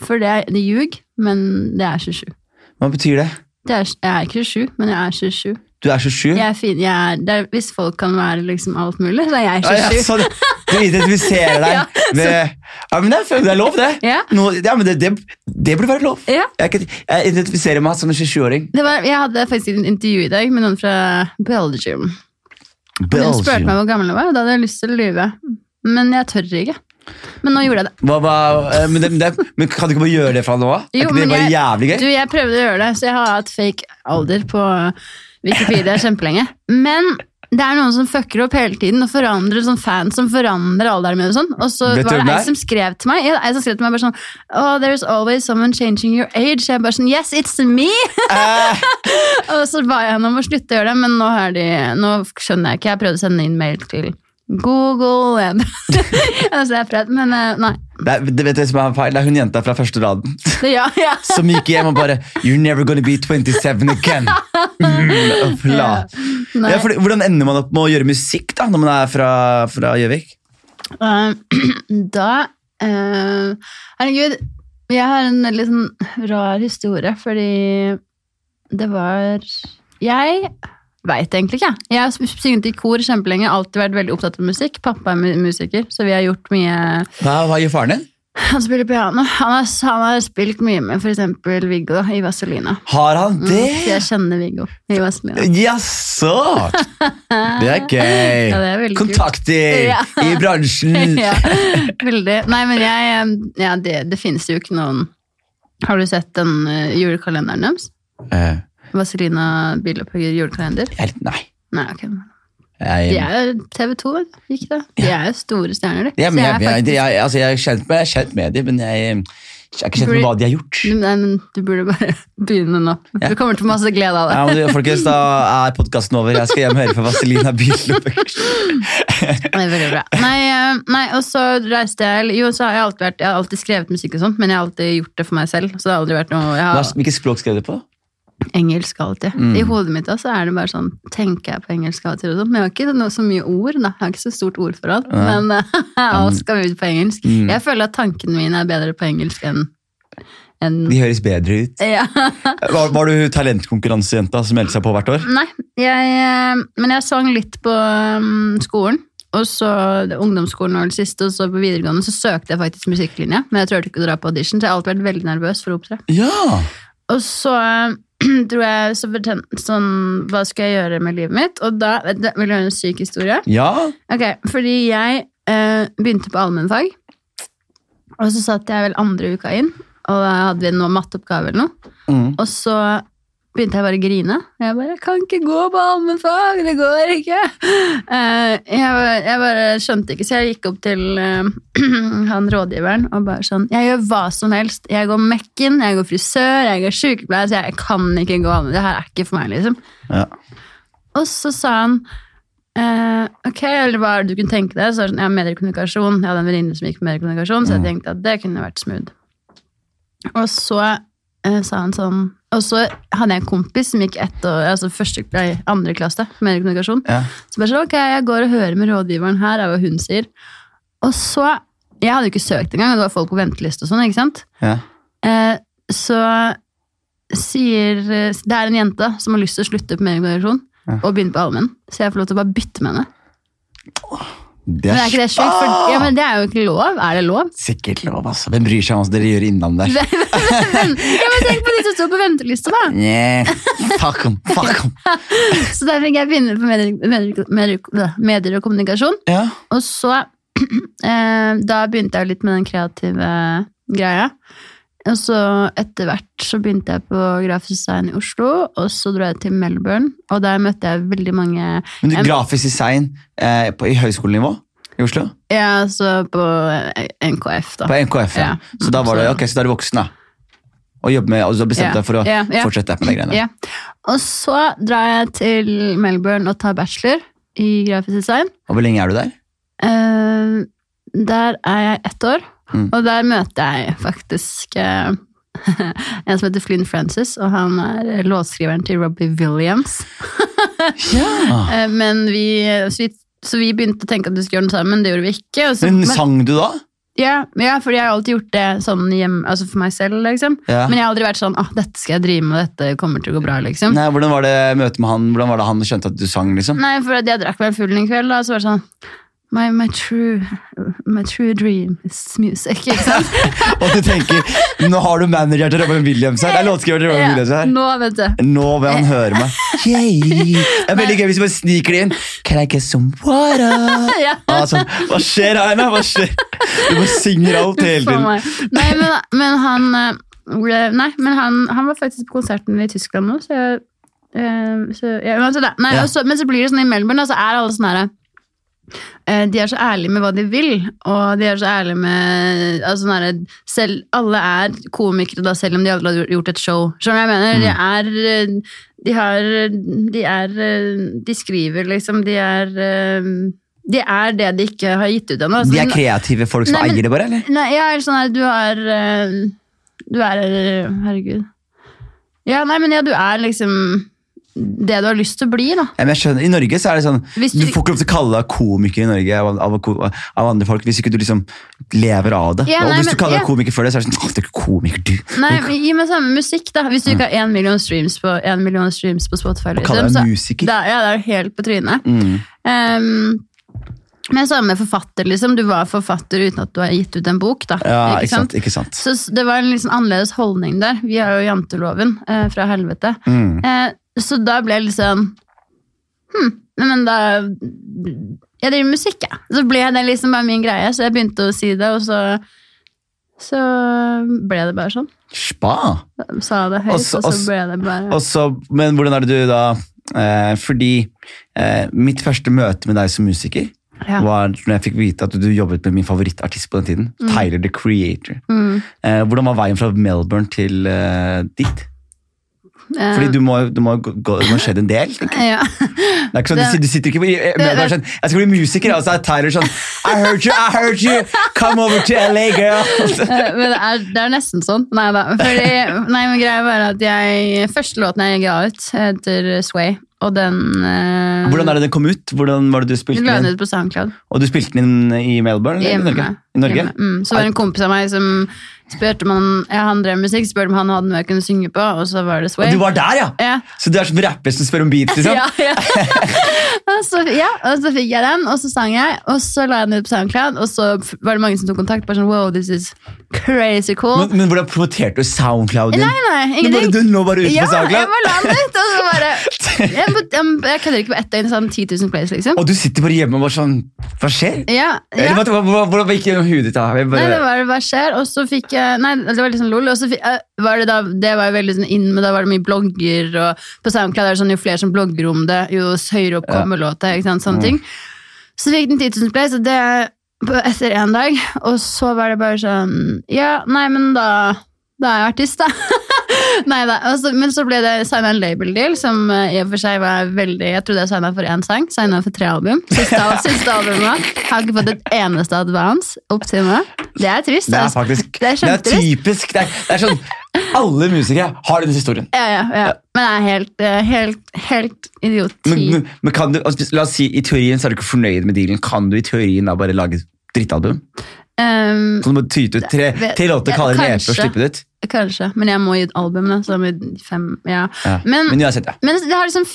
for det er, ljug, men det er 27. Hva betyr det? Det er, jeg er ikke 27, men jeg er 27. Du er 27? Jeg er fin, jeg er, det er, hvis folk kan være liksom alt mulig, så er jeg 27. ja, 27. sånn. Du identifiserer deg (laughs) Ja, med Ja, men det det er lov, det. Ja. No, ja, men det, det, det burde være lov. Ja. Jeg, jeg identifiserer meg som en 27-åring. Jeg hadde faktisk et intervju i dag med noen fra Belgium. Belgium. Hun spurte meg hvor gammel jeg var, og da hadde jeg lyst til å lyve. Men jeg tør ikke. Men nå gjorde jeg det. Hva, hva, eh, men, det, det, men kan du ikke bare gjøre det fra nå av? Er ikke det bare jeg- jævlig gøy? Du, jeg prøvde å gjøre det, så jeg har hatt fake alder på Wikipedia er kjempelenge. Men det er noen som fucker opp hele tiden og forandrer sånn fans som forandrer alderen min og sånn. Og så Vet var det ei som skrev til meg ja, ei som skrev til meg bare sånn Oh, there's always someone changing your age. Jeg bare sånn Yes, it's me! Uh. (laughs) og så ba jeg henne om å slutte å gjøre det, men nå, har de, nå skjønner jeg ikke. Jeg prøvde å sende inn mail til Google. Jeg, altså, (laughs) jeg prøvde, men eh, nei. Det, er, det vet du som er feil? Det er hun jenta fra første raden (laughs) ja, ja. (laughs) som gikk hjem og bare You're never gonna be 27 again. Mm. (laughs) Ja, for, hvordan ender man opp med å gjøre musikk da, når man er fra Gjøvik? Uh, (clears throat) da uh, Herregud, jeg har en litt sånn rar historie, fordi det var Jeg veit egentlig ikke. Jeg har sunget i kor kjempelenge, alltid vært veldig opptatt av musikk. Pappa er musiker, så vi har gjort mye Hva, hva gjør faren din? Han spiller piano. Han har, han har spilt mye med f.eks. Viggo da, i Vazelina. Har han Mm, det? så jeg kjenner Viggo i Vazelina. Jaså! Det er gøy. (laughs) Ja, det er. Kontakter (laughs) Ja. i bransjen. (laughs) ja, veldig. Nei, men jeg ja, det, det finnes jo ikke noen Har du sett den eh, julekalenderen deres? Eh, Vazelina Bilopphugger julekalender? jeg, nei. Nei, okay. Jeg, De er jo TV 2. Ikke det? De er jo store stjerner, de. Ja, jeg, jeg, faktisk- jeg, altså, jeg er kjent med, jeg kjent med dem, men jeg, er ikke kjent med hva de har gjort. Nei, men du burde bare (laughs) begynne nå. Ja. Du kommer til masse glede av det. Ja, men du, folkens, Da er podkasten over. Jeg skal hjem og høre på Vazelina er veldig bra. Nei, eh, nei, og så reiste jeg Jo, så har jeg alltid vært Jeg har alltid skrevet musikk og sånt, men jeg har alltid gjort det for meg selv. Så det har aldri vært noe har Hvilket språk skrev du på? Engelsk alltid. Mm. I hodet mitt da, så er det bare sånn Tenker jeg på engelsk av og til sånn. Men jeg har ikke noe, så mye ord, da. Jeg har ikke så stort ordforråd. Ja. Men eh, alt skal ut på engelsk. Mm. Jeg føler at tankene mine er bedre på engelsk enn en... De høres bedre ut. ja. (laughs) Var, var du talentkonkurransejenta som meldte seg på hvert år? Nei, jeg, eh, men jeg sang litt på um, skolen. Og så ungdomsskolen var det siste, og så på videregående så søkte jeg faktisk musikklinje. Men jeg turte ikke å dra på audition, så jeg har alltid vært veldig nervøs for å opptre. Ja! Og så (clears throat) dro jeg så fortent, sånn Hva skal jeg gjøre med livet mitt? Og da Vil du høre en syk historie? Ja? Ok, Fordi jeg eh, begynte på allmennfag, og så satt jeg vel andre uka inn, og da hadde vi noe matteoppgave eller noe. Mm. Og så begynte jeg bare å grine. Jeg bare 'Jeg kan ikke gå på allmennfag, det går ikke'. Eh, jeg, bare- skjønte ikke, så jeg gikk opp til eh, (clears throat) han rådgiveren og bare sånn 'Jeg gjør hva som helst. Jeg går Mekken, jeg går frisør, jeg går sykepleier, så jeg kan ikke gå allmenn. Det her er ikke for meg', liksom. Ja. Og så sa han Uh, ok, eller hva er det du kunne tenke deg? Så sånn, ja, mediekommunikasjon. Jeg hadde en venninne som gikk på mediekommunikasjon, så jeg tenkte at det kunne vært smooth. Og så uh, sa han sånn Og så hadde jeg en kompis som gikk ett år, altså første, nei, andre klasse med kommunikasjon. Ja. Så bare sånn, ok, jeg går og hører med rådgiveren her, er hva hun sier. Og så Jeg hadde jo ikke søkt engang, det var folk på venteliste og sånn, ikke sant? Ja. Eh, så sier Det er en jente som har lyst til å slutte på mediekommunikasjon Ja. og begynne på allmenn, så jeg får lov til å bare bytte med henne. Det Men er ikke det sjukt? For, ja, men det er jo ikke lov. Er det lov? Sikkert lov, altså. Hvem bryr seg om hva dere gjør innom der? Men, ja, men tenk på de som står på venteliste, da! Yeah. Fuck em, fuck em. (laughs) Så der fikk jeg begynne på medier, medier, medier, medier og kommunikasjon. Ja. Og så (clears throat) eh, Da begynte jeg litt med den kreative greia. Og så etter hvert så begynte jeg på grafisk design i Oslo, og så dro jeg til Melbourne, og der møtte jeg veldig mange Men du, grafisk design eh, på, i høyskolenivå i Oslo? Ja, så på eh, NKF, da. På NKF, ja. Ja. Så da var det, ok, så da er du voksen, da. Og med, og så bestemte Ja, deg for å yeah, yeah. fortsette med de greiene. Ja. Og så drar jeg til Melbourne og tar bachelor i grafisk design. Og hvor lenge er du der? Uh, der er jeg ett år, Mm. og der møter jeg faktisk eh, (laughs) en som heter Flynn Francis, og han er låtskriveren til Robbie Williams. (laughs) Ja. Eh, men vi så, vi så vi begynte å tenke at vi skulle gjøre noe sammen, det gjorde vi ikke. Og så, Men sang du da? ja, ja, fordi jeg har alltid gjort det sånn hjem, altså for meg selv, liksom. Ja. Men jeg har aldri vært sånn ah, dette skal jeg drive med, dette kommer til å gå bra, liksom. Nei, hvordan var det møtet med han? Hvordan var det han skjønte at du sang, liksom? Nei, for jeg drakk meg full en kveld, da, så var det sånn My, my, true, my true dream is music, ikke sant? (laughs) Og du tenker, nå har du manager til Robin Williams her. Det er låtskriver til Robin Williams her. nå, vet du. Nå vil han høre meg. Yay. Det er veldig gøy hvis du bare sniker det inn. Can I get some water? (laughs) Ja. Sånn, Hva skjer nå? Hva skjer? Du bare synger alt hele tiden. Nei, men, men han eh, ble- Nei, men han, han var faktisk på konserten i Tyskland nå, så jeg eh, så, ja, men, så nei, Ja. også, men så blir det sånn i Melbourne, og så er alle sånn herre eh, de er så ærlige med hva de vil, og de er så ærlige med altså, sånn selv, Alle er komikere, da, selv om de aldri har gjort et show. Skjønner du hva jeg mener? De er eh, De har De er eh, De skriver, liksom. De er eh, De er det de ikke har gitt ut ennå. De er Altså, kreative folk som Nei, men- eier det, bare? eller? Nei, er sånn her, du er eh, Du er eh, Herregud. Ja, nei, men ja, du er liksom det du har lyst til å bli, da. Ja, men jeg skjønner, I Norge så er det sånn Du du- får ikke lov til å kalle deg komiker i Norge av, av, av andre folk hvis ikke du liksom lever av det. Ja, og hvis hvis du kaller deg ja. komiker før det, så er det sånn «Åh, Du er ikke komiker, du. Nei, men Gi meg samme musikk, da. Hvis du ikke har én million streams på, en million streams på Spotify. Liksom, deg så- musiker. Da, ja, det er helt på trynet. Mm. Um, men samme forfatter, liksom. Du var forfatter uten at du har gitt ut en bok, da. Ja, ikke sant? Ikke sant? Så det var en liksom annerledes holdning der. Vi har jo janteloven eh, fra helvete. Mm. Eh, så da ble jeg sånn Hm, men da Jeg driver med musikk, jeg. Så ble det liksom bare min greie, så jeg begynte å si det, og så så ble det bare sånn. Spa! Sa det høyt, også, og så ble det bare også, men hvordan er det du da eh, Fordi eh, mitt første møte med deg som musiker Ja. var når jeg fikk vite at du jobbet med min favorittartist på den tiden. Tyler the Creator. mm, Eh, hvordan var veien fra Melbourne til eh, dit? Eh, Fordi du må, du må, gå, det må skjedd en del. tenker jeg. ja. Det er ikke sånn, Det- du, du sitter ikke med deg sånn, Jeg skal bli musiker, og så er Tyler sånn I heard you, I heard you! Come over to LA, girl! Eh, Men det er, det er nesten sånn. Nei da. Fordi, nei, men greia var at jeg Første låten jeg ga ut, heter Sway, og den eh, Hvordan er det den kom ut? Hvordan var det du spilte den ut på SoundCloud. Og du spilte den i Melbourne? i. Norge? I Norge? Mm. Så var det en kompis av meg som spurte om ja, han drev musikk, spurte om han hadde noe jeg kunne synge på, og så var det Sway. Og du var der, ja! ja. Så du er som rapper som spør om beats, liksom? (laughs) Ja, ja. (laughs) og, så, ja, og så fikk jeg den, og så sang jeg, og så la jeg den ut på SoundCloud, og så var det mange som tok kontakt. Bare sånn, wow, this is crazy cool. Men, men hvordan promoterte du SoundClouden din? nei, nei, ingenting. du lå bare ute Ja, på jeg SoundCloud? bare la den ut, og så bare (laughs) Jeg, jeg, jeg kødder ikke på ett døgn sånn 10 000 plays, liksom. Og du sitter bare hjemme og bare sånn Hva skjer? Ja, Eller, ja. hva- Hvordan gikk det huet ditt? Jeg Nei, det bare, var hva skjer, og så fikk jeg Nei, det var liksom lol. Og så eh, var det da Det var jo veldig sånn inn, men da var det mye blogger, og på SoundCloud er det sånn jo flere som blogger om det, jo høyere opp kommer låta, ikke sant, sånne ting. Så fikk den 10 000 plays, og det etter én dag, og så var det bare sånn Ja, nei, men da Da er jeg artist, da. (laughs) (laughs) nei da. og Men så ble det signa en label deal, som eh, i og for seg var veldig Jeg trodde jeg signa for én sang, signa for tre album. Siste, (laughs) siste albumet. Har ikke fått et eneste advance opp til nå. Det er trist. det er altså. faktisk Det er det er typisk. Det er, det er sånn Alle musikere har denne historien. Ja, ja, ja. Men jeg er helt, helt, helt idioti. Men, men, men kan du, altså, La oss si i teorien så er du ikke fornøyd med dealen. Kan du i teorien da bare lage et drittalbum? Um, Kan du bare tyte ut tre, tre låter, ja, kalle det og kanskje. slippe det ut? kanskje, men jeg må gi ut album. Så må fem, ja. Ja. Men, Men uansett, ja. men det har liksom,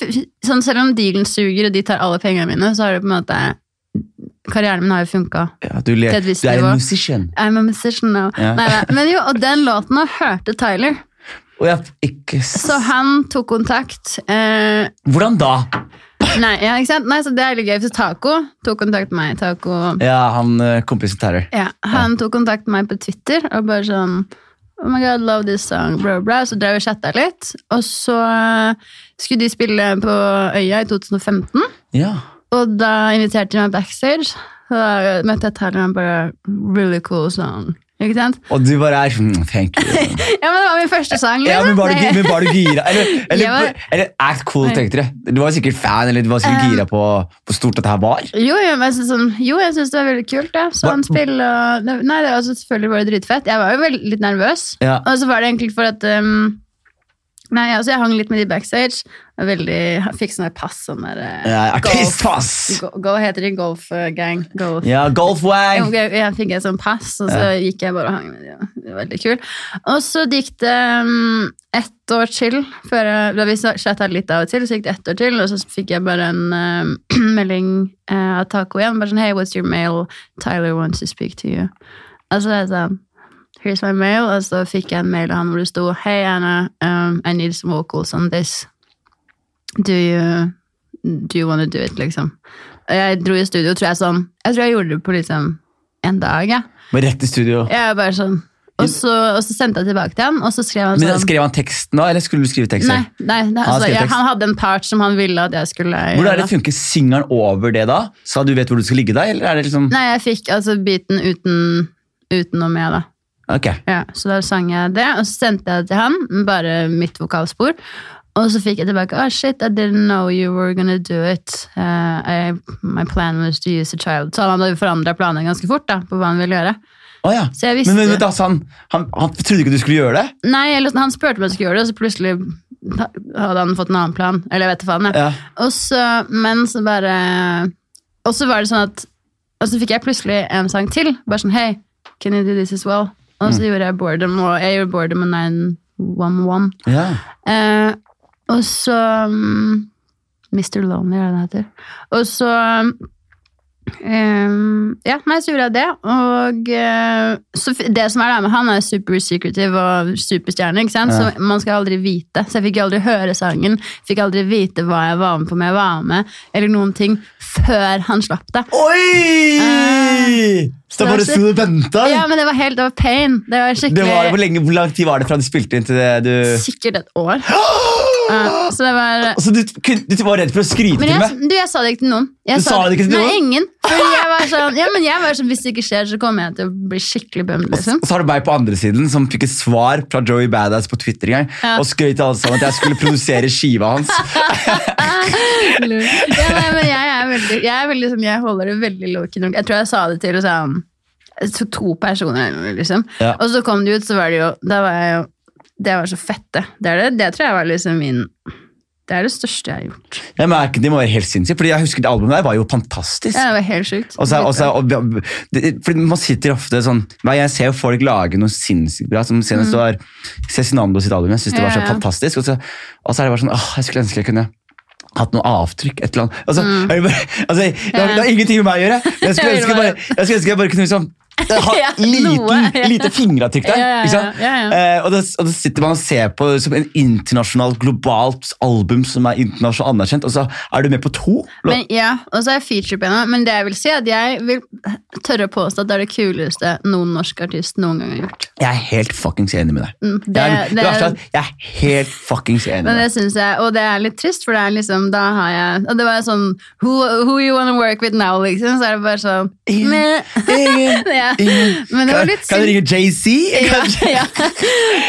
sånn, selv om dealen suger, og de tar alle pengene mine, så har det på en måte Karrieren min har jo funka. ja du, du er en musician. I'm a musician now. Nei. Men jo, og den låten har hørte Tyler, Oh, ikke så han tok kontakt. Eh, Hvordan da? Nei, ja, ikke sant? nei, så det er litt gøy, for Taco tok kontakt med meg. Taco Ja, han eh, kompisen terror. Ja, han tok kontakt med meg på Twitter og bare sånn Oh my god, love this song, bla bla. Så drev vi og chatta litt. Og så eh, skulle de spille på Øya i 2015, Ja. og da inviterte de meg backstage. Og da møtte jeg Tyler og han bare Really cool song. Ikke sant? Og du bare er sånn Thank you. (laughs) Ja, men det var min første sang. Ja, men var du, liksom. men var du gira? Eller, (laughs) eller, var- eller act cool, tenkte du. Du var sikkert fan, eller du var sikkert Um, gira på hvor stort dette her var. Jo, jo, men sånn, jo, jeg syns det var veldig kult. Ja. Sånn spill og Nei, det var selvfølgelig bare dritfett. Jeg var jo veldig, litt nervøs. Ja. Og så var det egentlig for at um, Nei, altså jeg hang litt med de backstage. Veldig, fikk sånn pass. Sånn der, eh, Ja, Artistpass! Golf, go, go, heter det golf eh, gang? Golf. Ja, Golfwang! Jeg, jeg fikk et sånt pass, og så gikk jeg bare og hang med de. og Det var veldig kult. Og så gikk det um, ett år til, før jeg, da vi chatta litt av og til, så gikk det ett år til, og så fikk jeg bare en um, (clears throat) melding uh, av Taco igjen. Bare sånn Hey, what's your mail? Tyler wants to speak to you. Altså, så er jeg sånn Here's my mail. Og så fikk jeg en mail av han hvor det sto Hey, Anna, um, I need some vocals on this. Do you, do you want to do it, liksom? Og jeg dro i studio, tror jeg sånn Jeg tror jeg gjorde det på liksom en dag, jeg. Bare rett i studio. Er bare sånn og så, og så sendte jeg tilbake til ham, og så skrev han Men sånn Skrev han teksten da, eller skulle du skrive tekst? Nei, nei det, Han altså, han, ja, han hadde en part som han ville at jeg skulle Hvordan er det gjøre. funker? singelen over det da? Så du vet hvor du skal ligge deg? Eller er det liksom Nei, jeg fikk altså biten uten, uten noe med, da. Okay. Ja, så da sang jeg det, og så sendte jeg det til han, bare mitt vokalspor. Og så fikk jeg tilbake Oh shit, I didn't know you were gonna do it. Uh, I, my plan was to use a child. Så han hadde forandra planene ganske fort da, på hva han ville gjøre. Oh, ja. Så jeg visste Men, men, men da, så han, han, han trodde ikke du skulle gjøre det? Nei, eller, sånn, han spurte om jeg skulle gjøre det, og så plutselig hadde han fått en annen plan. Eller jeg vet da faen. Ja. Og så, men så bare Og så var det sånn at Og så fikk jeg plutselig en sang til. Bare sånn Hey, can you do this as well? Og så gjorde jeg Boredom, og jeg gjorde Boredom med 911. Ja. Eh, og så mm, Mr. Lonely, er det det heter. Og så um, Ja, nei, så gjorde jeg det. Og uh, så det som er der med han, er super secretive og superstjerne. ikke sant? Ja. Så man skal aldri vite. Så jeg fikk aldri høre sangen. Fikk aldri vite hva jeg var med på, om jeg var med, eller noen ting, før han slapp det. Oi! Så da bare sto du og venta? Ja, men det var helt, det var pain. Det var Det var, hvor, lenge, hvor lang tid var det fra du spilte inn til det du Sikkert et år. (gasps) Ja, så det var Så du, du var redd for å skryte Men til meg? du, jeg sa det ikke til noen. Jeg Du sa det ikke til noen? Nei, ingen. (laughs) Fordi jeg var sånn, ja, men jeg var sånn, Hvis det ikke skjer, så kommer jeg til å bli skikkelig bummed. Liksom. Og så har du meg på andre siden som fikk et svar fra Joey Badass på Twitter en gang, Ja. og skrøt til alle sammen at jeg skulle produsere skiva hans. (laughs) Ja, nei, men jeg er veldig, jeg er veldig sånn, jeg holder det veldig low-key. Jeg tror jeg sa det til sånn, to, to personer, liksom. Ja. Og så kom det ut, så var det jo Da var jeg jo Det var så fette. Det, det, det tror jeg var liksom min Det er det største jeg har gjort. Jeg merker, det må være helt sinnssykt, fordi jeg husker det albumet der var jo fantastisk. Ja, det var helt sykt. Også, også, og det, fordi Man sitter ofte sånn Jeg ser jo folk lage noe sinnssykt bra. Som Senest var Cezinando sitt album. Jeg synes det var så Mm. Ja, ja. fantastisk. Og så, og så er det bare sånn åh, Jeg skulle ønske jeg kunne hatt noe avtrykk. et eller annet. Altså, jeg, bare, altså, det, har, det har ingenting med meg å gjøre. Jeg skulle (laughs) Mm. Ønske jeg bare, jeg skulle ønske jeg bare kunne liksom har (laughs) ja. lite fingeravtrykk der. Eh, og, det, og det sitter man og ser på som en internasjonalt, globalt album som er internasjonalt anerkjent, og så er du med på to. Men ja, og så er jeg feature. Men det jeg vil si, er at jeg vil tørre å påstå at det er det kuleste noen norsk artist noen gang har gjort. Jeg er helt fuckings enig med deg. Mm, Det, Det, er, det, er jeg er helt fuckings enig men med det deg. jeg, og det er litt trist, for det er liksom, da har jeg Og det var sånn Who, who you wanna work with now, liksom? Så er det bare sånn Ingen. Ingen. (laughs) Men det var litt kan du ringe JC? Ja, (laughs) ja.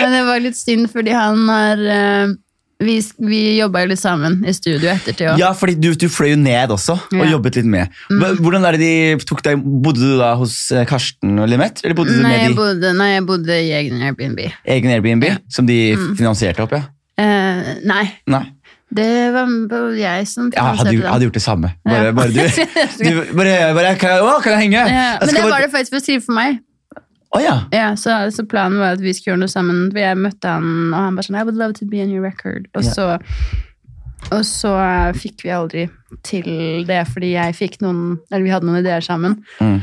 Men det var litt synd, fordi han har eh, Vi, vi jobba jo litt sammen i studio ettertid òg. Ja, fordi du, du fløy jo ned også, og Ja. Mm. jobbet litt med. Hvordan er det de tok deg, Bodde du da hos eh, Karsten og Limet? Eller bodde du Nei, med jeg de bodde, nei, jeg bodde i egen Airbnb. egen Airbnb, som de Mm. finansierte opp? ja? Eh, nei, Nei. Det var jeg som Jeg hadde, hadde gjort det samme. Bare, Ja. bare du. (laughs) du bare, bare kan, jeg, å, kan jeg henge? Ja, Jeg men det var det faktisk for å skrive for meg. Oh, ja. Ja, så, så planen var at vi skulle gjøre noe sammen. For jeg møtte han, og han bare sånn I would love to be on your record. Og Ja. så, og så fikk vi aldri til det, fordi jeg fikk noen Eller vi hadde noen ideer sammen. Mm.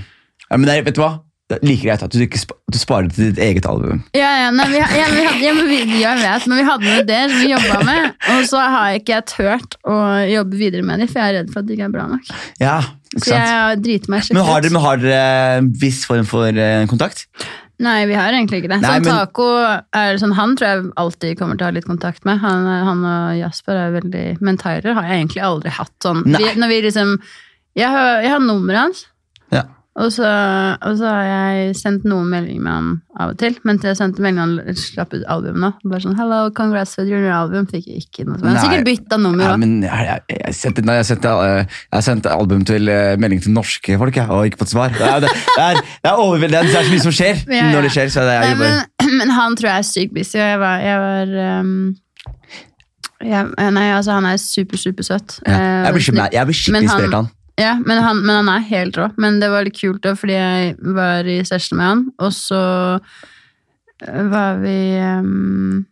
ja men det vet du hva? Det er like greit at du, ikke at du sparer det til ditt eget album. Ja, ja, nei, vi, ja, vi hadde, ja, vi, ja, vet, men vi hadde ideer som vi jobba med. Og så har jeg ikke turt å jobbe videre med dem, for jeg er redd for at de ikke er bra nok. Ja, ikke Så jeg sant? driter meg Men har dere, men har dere en viss form for eh, kontakt? Nei, vi har egentlig ikke det. Nei, sånn men- Taco er sånn, Han tror jeg alltid kommer til å ha litt kontakt med. Han, han og Jasper er veldig Men Tyler har jeg egentlig aldri hatt sånn. Vi, når vi liksom Jeg har, jeg har nummeret hans. Og så, og så har jeg sendt noen meldinger med han av og til. Men til jeg sendte melding han slapp ut album nå. Bare sånn 'Hello, congrats with your new album'. Fikk jeg ikke noe. svar. han sikkert bytta nummer òg. men jeg, jeg, jeg, sendte, nei, jeg, sendte, eh, jeg sendte album til eh, melding til norske folk, jeg, og ikke fått svar. Det er, det, er, det er. Det er så mye som skjer Ja, (laughs) ja. når det skjer. Så det Nei, men, (clears throat) men han tror jeg er sykt busy, og jeg var, var um, ja, Nei, altså, han er super, super søt. ja. jeg, blir Eh, skikkelig, inspirert av han. Ja, men han, men han er helt rå. Men det var litt kult da, fordi jeg var i session med han, og så eh, var vi um...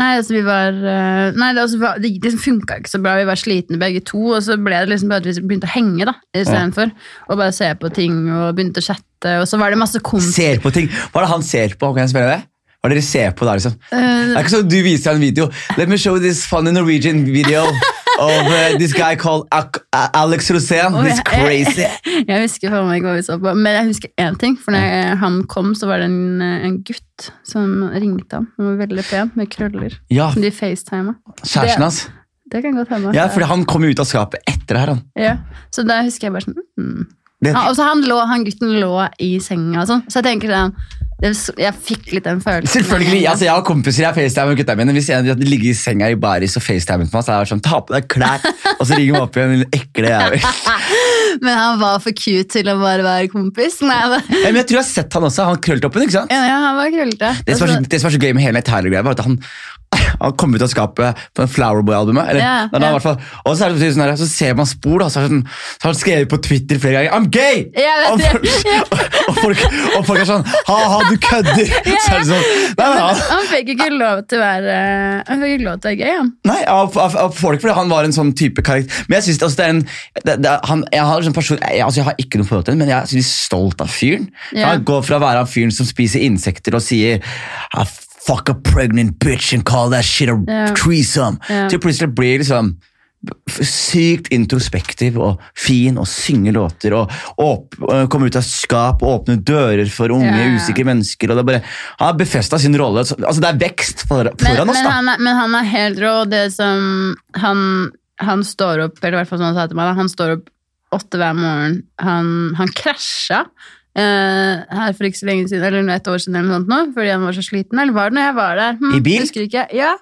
Nei, altså vi var uh... Nei, det, altså, det liksom funka ikke så bra. Vi var slitne begge to, og så ble det liksom bare at vi begynte å henge, da, istedenfor. Og bare se på ting og begynte å chatte, og så var det masse kompiser. Ser på ting. Hva er det han ser på? Kan jeg spørre det? Hva er det dere ser på da, liksom? Uh, Det er ikke sånn du viser en video. Let me show this funny Norwegian video (laughs) of uh, this guy called Ak Alex Rosén. He's crazy. Jeg, (laughs) jeg husker for meg hva vi så på, men jeg husker én ting. For når han kom, så var det en, en gutt som ringte ham. Han var veldig pen, med krøller. Ja, Som de facetima. kjæresten hans. Det kan godt hende. Ja, for han kom ut av skapet etter det her. han. Ja, Så da husker jeg bare sånn mm. Det, ja, Og så han, lå, han gutten lå i senga og sånn. Så jeg tenker sånn Jeg fikk litt den følelsen. Selvfølgelig, altså Jeg har kompiser jeg facetimer gutta mine. Hvis de ligger i senga i baris og facetimer meg, så er det sånn Ta på deg klær! Og så ringer vi opp igjen, din ekle jævel. (laughs) Men han var for cute til å bare være kompis. Nei, Ja, Men jeg tror jeg har sett han også. Han krølltoppen, ikke sant? ja, ja, han var krøllete. Det som, var så, er så gøy med hele Tyler-greia, var at han, han kom ut av skapet på den Flowerboy-albumet. Yeah, fall. Og så, det sånn her, så ser man spor, da, så, sånn, så har han skrevet på Twitter flere ganger 'I'm gay!' Yeah, og, folk, (laughs) og, folk, og folk er sånn 'ha-ha, du kødder'. Er sånn, nei, nei, han, Han fikk ikke lov til å være Han fikk ikke lov til å være gay, han. Nei, av, av, av folk, fordi han var en sånn type karakter. Men jeg synes altså, det er en det, det, han, Jeg har sånn person, jeg, altså, jeg har ikke noe forhold til ham, men jeg er stolt av fyren. Han går fra å være han fyren som spiser insekter og sier fuck a pregnant bitch and call that shit a Ja. threesome, Ja. til plutselig blir liksom sykt introspektiv og fin og synge låter og, åp, komme ut av skap og åpne dører for unge, Ja. usikre mennesker. og det bare, Han har befesta sin rolle. Altså, det er vekst for, Men, foran oss. men, da. han er, men han er helt rå. Det som han, han står opp, eller i hvert fall sånn han sa til meg, han står opp åtte hver morgen. Han, han krasja eh, her for ikke så lenge siden, eller et år siden, eller noe sånt nå, fordi han var så sliten. Eller var det når jeg var der? Hm, I bil? Husker ikke. Ja.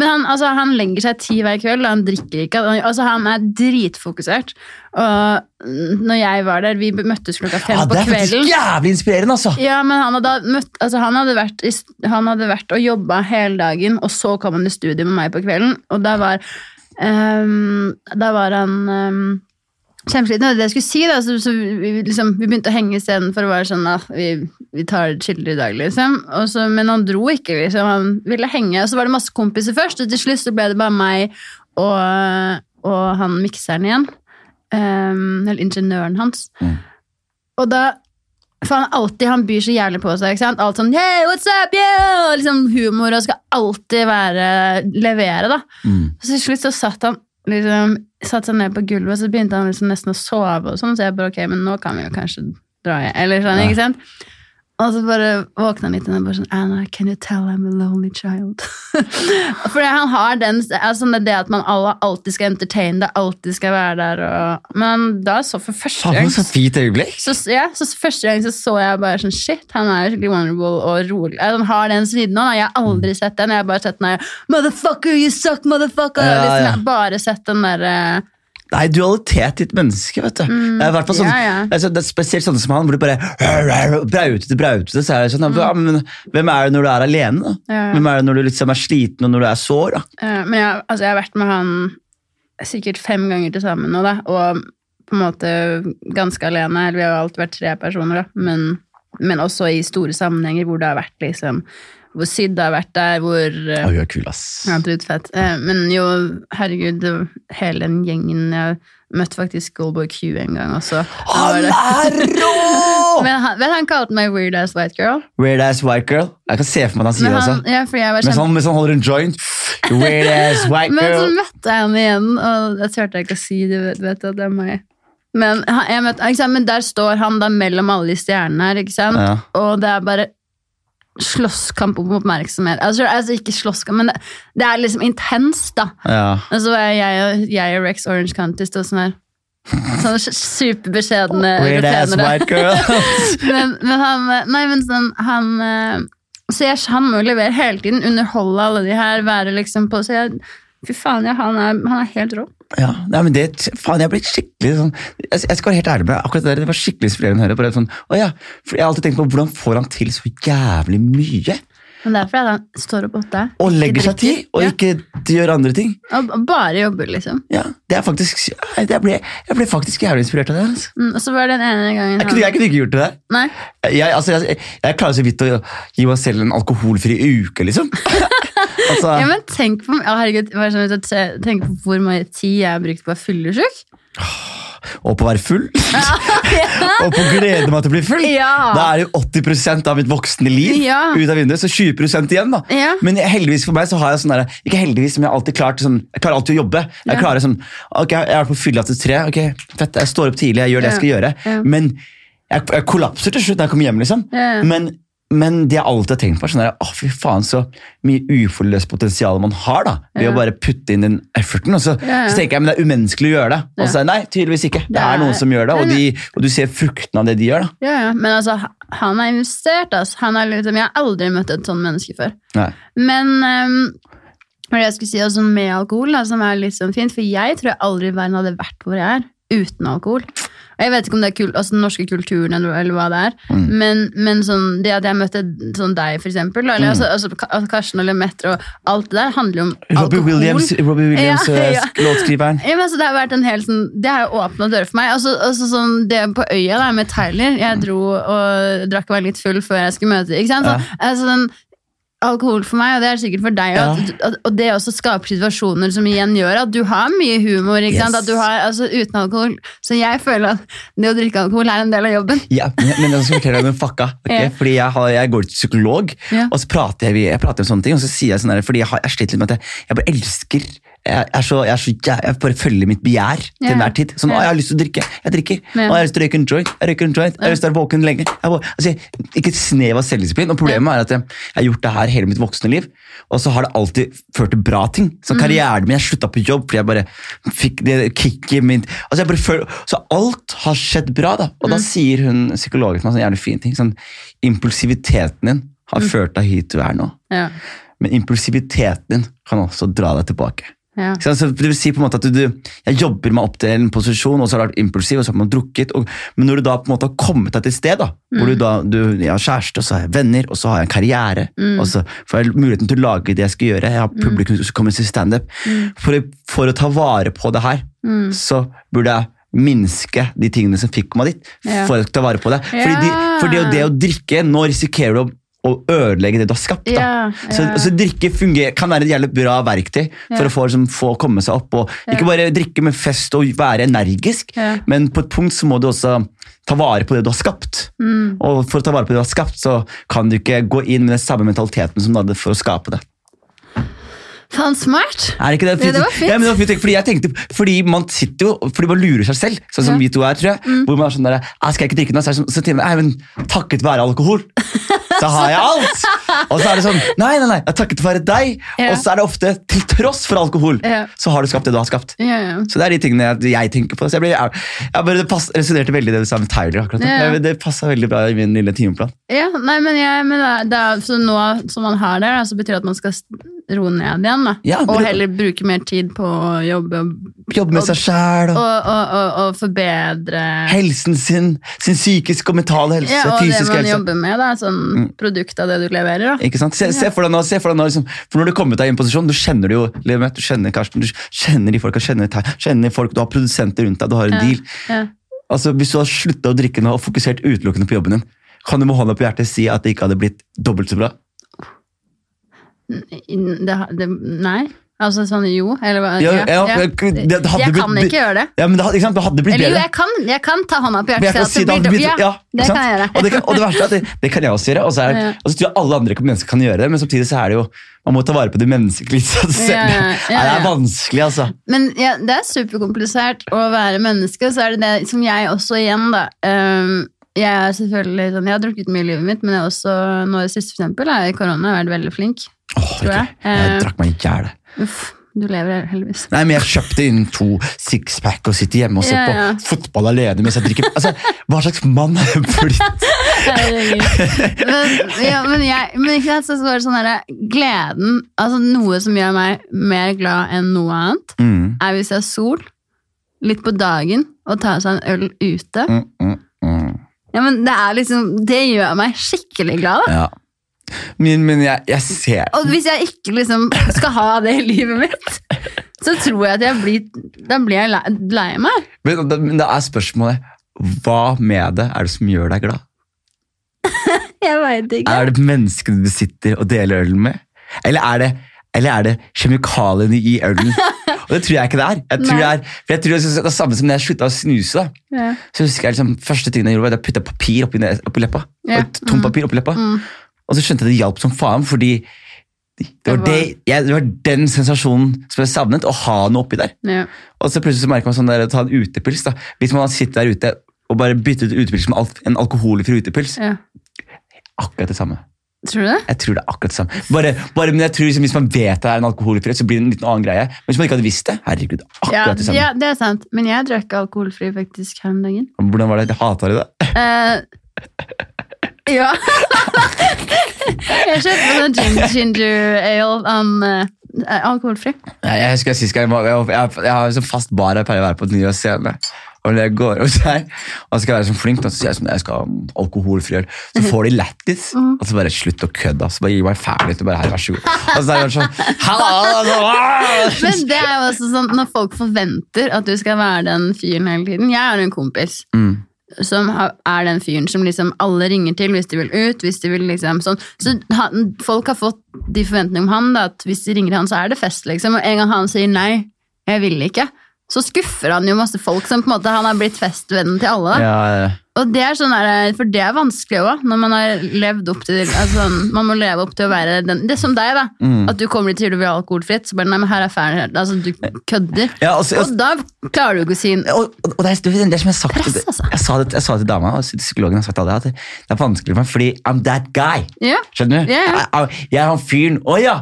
Men han, altså, han legger seg ti hver kveld, og han drikker ikke. Altså, han er dritfokusert. Og når jeg var der, vi møttes klokka fem Ja, på det er faktisk jævlig inspirerende, altså! Ja, men han hadde, møtt, altså han hadde, vært, han hadde vært og jobba hele dagen, og så kom han i studio med meg på kvelden, og da var, um, da var han um, kjempesliten. Det jeg skulle si, da, så, så vi, liksom, vi begynte å henge istedenfor å være sånn at vi, vi tar chiller i dag, liksom. Og så, men han dro ikke, liksom. Han ville henge. Og så var det masse kompiser først, og til slutt så ble det bare meg og, og han mikseren igjen. Um, eller ingeniøren hans. Mm. Og da For han, alltid, han byr så jævlig på seg. ikke sant? Alt sånn hey, what's up, yeah! Liksom humor og skal alltid være levere. da. Mm. Så til slutt så satt han liksom, satt seg ned på gulvet, så begynte han liksom nesten å sove. og sånn, Så jeg bare ok, men nå kan vi jo kanskje dra hjem. Eller sånn, Ja. ikke sant? Og så bare våkna han litt og bare sånn Anna, can you tell I'm a lonely child? (laughs) Fordi han har den altså det at man alle alltid skal entertaine det, alltid skal være der. Og, men da så for første gang Så fint øyeblikk! så, ja, så første gang så, så jeg bare sånn Shit, han er jo skikkelig vulnerable og rolig. Altså, Han har den siden nå. Jeg har aldri sett den. Jeg har bare sett den der Motherfucker, you suck, motherfucker! Ja, liksom, ja. Jeg har bare sett den derre Er dualitet i et menneske. vet du. det er sånn, Mm, ja, ja. Det, er det er spesielt sånne som han, hvor du bare brautete, brautete. Så er det sånn, ja, men, hvem er det når du er alene? da? Mm. Hvem er det når du liksom er sliten og når du er sår? da? Men jeg, altså, jeg har vært med han sikkert fem ganger til sammen nå, da. Og på en måte ganske alene. Eller vi har jo alltid vært tre personer, da. Men, men også i store sammenhenger hvor det har vært liksom Hvor Syd har vært der, hvor Ja, hun er kul, ass. Ja, dritfett. Eh, Men jo, herregud, hele den gjengen Jeg møtte faktisk Goldboy Q en gang også. Han er rå! (laughs) Men han, vel, han kalte meg weird ass white girl. Weird ass white girl. Jeg kan se for meg at han sier det også. ja, jeg var Mens han, mens han holder en joint. Weird ass (laughs) white girl. Men så møtte jeg ham igjen, og jeg turte ikke å si det. Vet, vet du, at det er meg. Men, møtte, men der står han da mellom alle de stjernene her, ikke sant? Ja. Og det er bare slåsskamp om oppmerksomhet. Altså, altså ikke slåsskamp, men det, det er liksom intenst, da. Ja. Og så var jeg, jeg og Rex Orange County stå sånn her. Sånne superbeskjedne Weird ass white girl. (laughs) men, men han Nei, men sånn Han eh, Så jeg, han må levere hele tiden, underholde alle de her, være liksom på Så jeg Fy faen, ja, han er, han er helt rå. Ja, nei, men det, faen, jeg ble skikkelig sånn Jeg, jeg skal være helt ærlig med akkurat det der, det var skikkelig inspirerende å høre. Sånn, å ja, for Jeg har alltid tenkt på hvordan får han til så jævlig mye? Men det er fordi han står opp åtte. Og legger seg ti, tid, og Ja. ikke gjør andre ting. Og bare jobber, liksom. Ja, det er faktisk, jeg ble, jeg ble faktisk jævlig inspirert av det. Altså. Mm, og så var det den ene gangen Jeg, kunne, jeg kunne ikke gjort det. Nei, Jeg, altså, jeg, jeg klarer så vidt å gi meg selv en alkoholfri uke, liksom. (laughs) altså, ja, men tenk på, ja, herregud, tenk på hvor mye tid jeg har brukt på å være fyllesyk. Og på å være full. (laughs) (laughs) og på å glede meg til å bli full. Ja. Da er det jo 80% av mitt voksne liv Ja. ut av vinduet, så 20 igjen. da. Ja. Men heldigvis for meg så har jeg sånn der, ikke heldigvis, men jeg har alltid klart sånn, jeg klarer alltid å jobbe. Jeg klarer sånn, ok, jeg er på fylla til tre, ok, fett, jeg står opp tidlig, jeg gjør det jeg skal gjøre. Men jeg, jeg kollapser til slutt når jeg kommer hjem, liksom. Men, men det jeg alltid har tenkt på, er sånn fy faen så mye uforløst potensial man har da, ved Ja. å bare putte inn den efforten. Og så, Ja, ja. så tenker jeg, men det er umenneskelig å gjøre det. Og så er nei, tydeligvis ikke. Det, er noen som gjør det, og, de, og du ser frukten av det de gjør da. Ja, ja. Men altså, han har investert, altså. Han er liksom, jeg har aldri møtt et sånt menneske før. Nei. Men um, det jeg skulle si også med alkohol, da, som er litt sånn fint, for jeg tror jeg aldri i verden hadde vært hvor jeg er uten alkohol. Jeg vet ikke om det er kul, altså den norske kulturen eller, eller hva det er, Mm. men, men sånn, det at jeg møtte sånn deg, for eksempel, eller Mm. altså, altså altså Karsten eller Metter og alt det der, handler jo om Robbie alkohol. Williams, Robbie Williams Ja, eh, ja. låtskriveren. Ja, men altså, det har vært en hel sånn Det har jo åpna dører for meg. Altså, altså sånn, det på øya der med Tyler Jeg dro og drakk meg litt full før jeg skulle møte ikke sant? Så, altså, den, Alkohol for meg, og det er sikkert for deg Ja. at, at, Og det også skaper situasjoner som igjen gjør at du har mye humor. Ikke sant? At du har, altså, uten alkohol Så jeg føler at det å drikke alkohol er en del av jobben. Ja, men, jeg skal fortelle deg om en fucka. (laughs) Okay? Ja. Fordi jeg, har, jeg går til psykolog, Ja. og så prater jeg, jeg prater om sånne ting, og så sier jeg sånn der, fordi jeg, har, jeg sliter litt med at jeg, jeg bare elsker jeg, er så, jeg, er så, jeg, bare følger mitt begjær til enhver tid. Sånn, yeah. jeg har lyst til å drikke, jeg drikker. Yeah. Jeg har lyst til å røyke en joint, jeg røyker en joint. Jeg har lyst til å være våken lenge. Altså, ikke et snev av selvdisiplin. Og problemet er at jeg, jeg har gjort det her hele mitt voksne liv, og så har det alltid ført til bra ting. Mm. Så karrieren min, jeg slutta på jobb fordi jeg bare fikk det kicket mitt. Altså, jeg bare føler, så alt har skjedd bra, da. Og da Mm. sier hun psykologen til meg sånn jævlig fin ting. Sånn, impulsiviteten din har Mm. ført deg hit du er nå. Ja. Men impulsiviteten din kan også dra deg tilbake. Ja. Så det vil si på en måte at du, du, Jeg jobber meg opp til en posisjon, og så har du vært impulsiv, og så har man drukket. Og, men når du da på en måte har kommet deg til et sted, da, hvor du da, du, jeg har kjæreste, og så har jeg venner, og så har jeg en karriere, og så får jeg muligheten til å lage det jeg skal gjøre, jeg har publikum som kommer til standup. For, for å ta vare på det her, så burde jeg minske de tingene som fikk meg dit, Ja. for å ta vare på det. Fordi, de, fordi det å drikke, nå risikerer du å å ødelegge det du har skapt. Da. Ja, Så, så drikke fungerer, kan være et jævlig bra verktøy for yeah. å få, liksom, få komme seg opp. Og, ikke bare drikke med fest og være energisk, men på et punkt så må du også ta vare på det du har skapt. Mm. Og for å ta vare på det du har skapt, så kan du ikke gå inn med den samme mentaliteten som du hadde for å skape det. Faen, smart! Er ikke det fint? Ja, det var fint. Ja, det var fint, fordi tenkte, fordi man sitter jo, fordi man lurer seg selv, sånn som Ja. Mm. vi to er, tror jeg. Hvor man er sånn der, «Jeg skal ikke drikke noe, så, sånn, så tenker man, nei, men takket være alkohol, (laughs) så har jeg alt. Og så er det sånn, nei, nei, nei, jeg takket være deg. Ja. Og så er det ofte, til tross for alkohol, Ja. så har du skapt det du har skapt. Ja, ja. Så det er de tingene jeg, jeg tenker på. Så jeg, ble, jeg, jeg bare, det resonnerte veldig det du sa med Tyler akkurat nå. Det passa veldig bra i min lille timeplan. Ja, nei, men, jeg, men det er, det er, så nå som man har det, så betyr det at man skal roe ned igjen. Da. Ja, og heller bruke mer tid på å jobbe Jobbe med Og- seg selv, og, og og, forbedre helsen sin, sin psykiske og mentale helse, ja, og det man helse. jobber med. Da, sånn produkt av det du leverer. Da. Ikke sant? Se, se for deg nå, se for deg nå liksom, for når du kommer deg i en posisjon, du kjenner det jo, Levet, du kjenner Karsten, du kjenner de folka, kjenner, kjenner folk, du har produsenter rundt deg, du har en deal. Ja. Altså, Hvis du har slutta å drikke nå og fokusert utelukkende på jobben din, kan du med hånda på hjertet si at det ikke hadde blitt dobbelt så bra? Det, det, nei. Altså sånn jo, eller hva? Ja, ja, hadde jeg blitt- kan ikke gjøre det. Ja, men det, ikke sant? det hadde blitt Eller jo, jeg kan, jeg kan ta hånda på jeg hjertet kan og si det blitt, ja, Ja, det kan jeg gjøre. Og det, kan, og det verste er at det, det kan jeg også gjøre. Og så, er, Ja. og så tror jeg alle andre mennesker kan gjøre det, men samtidig så er det jo Man må ta vare på det menneskelige. Så det, Ja, ja, ja, det er vanskelig, altså. Men ja, det er superkomplisert å være menneske, så er det det som jeg også igjen, da. ehm, jeg er selvfølgelig sånn, jeg har drukket mye i livet mitt, men jeg har også nå i siste for eksempel, er i korona vært veldig flink. Åh, Tror jeg. jeg, jeg Eh, drakk meg i hjel. Du lever heldigvis. Nei, men Jeg kjøpte inn to sixpack og sitter hjemme og ser Ja, ja. på fotball alene mens jeg drikker altså, Hva slags mann er jeg blitt? (laughs) Men, ja, men, jeg, men ikke sant, så var det sånn her, gleden, altså noe som gjør meg mer glad enn noe annet, Mm, er hvis jeg har sol, litt på dagen, og tar seg en øl ute. mm, mm. Ja, men det er liksom, det gjør meg skikkelig glad da. Ja. Men, men jeg, jeg ser Og hvis jeg ikke liksom skal ha det i livet mitt, så tror jeg at jeg blir, da blir jeg lei, lei meg. men, men da er spørsmålet hva med det er det som gjør deg glad? (laughs) Jeg vet ikke. Er det menneskene du sitter og deler ølen med? Eller er det, eller er det kjemikaliene i ølen? (laughs) Og det tror jeg ikke det er. Jeg tror Nei. det er, for jeg tror det er det samme som da jeg slutta å snuse. da. Ja. Så husker jeg liksom, Første tingen jeg gjorde, var at jeg putta papir oppi, oppi leppa. Ja. Et tomt papir oppi leppa. Mm. Og så skjønte jeg det hjalp som faen, fordi det var, Det jeg, det var den sensasjonen som jeg savnet, å ha noe oppi der. Ja. Og så plutselig så merker man sånn der, å ta en utepils. da. Hvis man sitter der ute og bare bytter ut utepils med en alkoholfri utepils, Ja. akkurat det samme. Tror du det? Jeg tror det er akkurat det samme. Bare, bare, men jeg tror liksom, Hvis man vet det er en alkoholfri, så blir det en liten annen greie. Men hvis man ikke hadde visst det, herregud, akkurat Ja, det samme. ja, det er sant. Men jeg drakk alkoholfri faktisk her om dagen. Hvordan var det? Hata hater det? Uh, ja. (laughs) jeg kjøpte sånn ginger, ginger ale um, eh, alkoholfri. Jeg, jeg husker sist gang jeg, jeg, jeg, jeg har en sånn fast bar jeg pleier å være på nye scene. Og når jeg går hos deg, og skal være sånn flink, og så sier jeg sånn, jeg skal ha alkoholfri øl. Så får de lættis. Mm. Og så bare slutt å kødde. Så bare gi meg ferdig og bare her, vær så god. Og så er det sånn, (laughs) «Hallo!» Men det er jo også sånn når folk forventer at du skal være den fyren hele tiden. Jeg har en kompis Mm. som er den fyren som liksom alle ringer til hvis de vil ut. hvis de vil liksom sånn. Så han, folk har fått de forventningene om han, da, at hvis de ringer han, så er det fest. liksom. Og en gang han sier nei, jeg vil ikke, så skuffer han jo masse folk som på en måte han har blitt festvennen til alle. Ja, ja. Og det er sånn der, For det er vanskelig òg, når man har levd opp til altså, Man må leve opp til å være den Det er som deg, da. Mm. At du kommer dit og sier du vil ha alkoholfritt, så bare nei, men her er ferdig. Altså, du kødder. Ja, og Og da klarer du ikke å si og, og, og det, er, det er som jeg har sagt Press, altså. jeg, sa det, jeg sa det til dama, og psykologen har sagt det, at det, er vanskelig for meg, fordi I'm that guy. Yeah. Skjønner du? Yeah. ja. Jeg, jeg, jeg er han fyren. Å ja!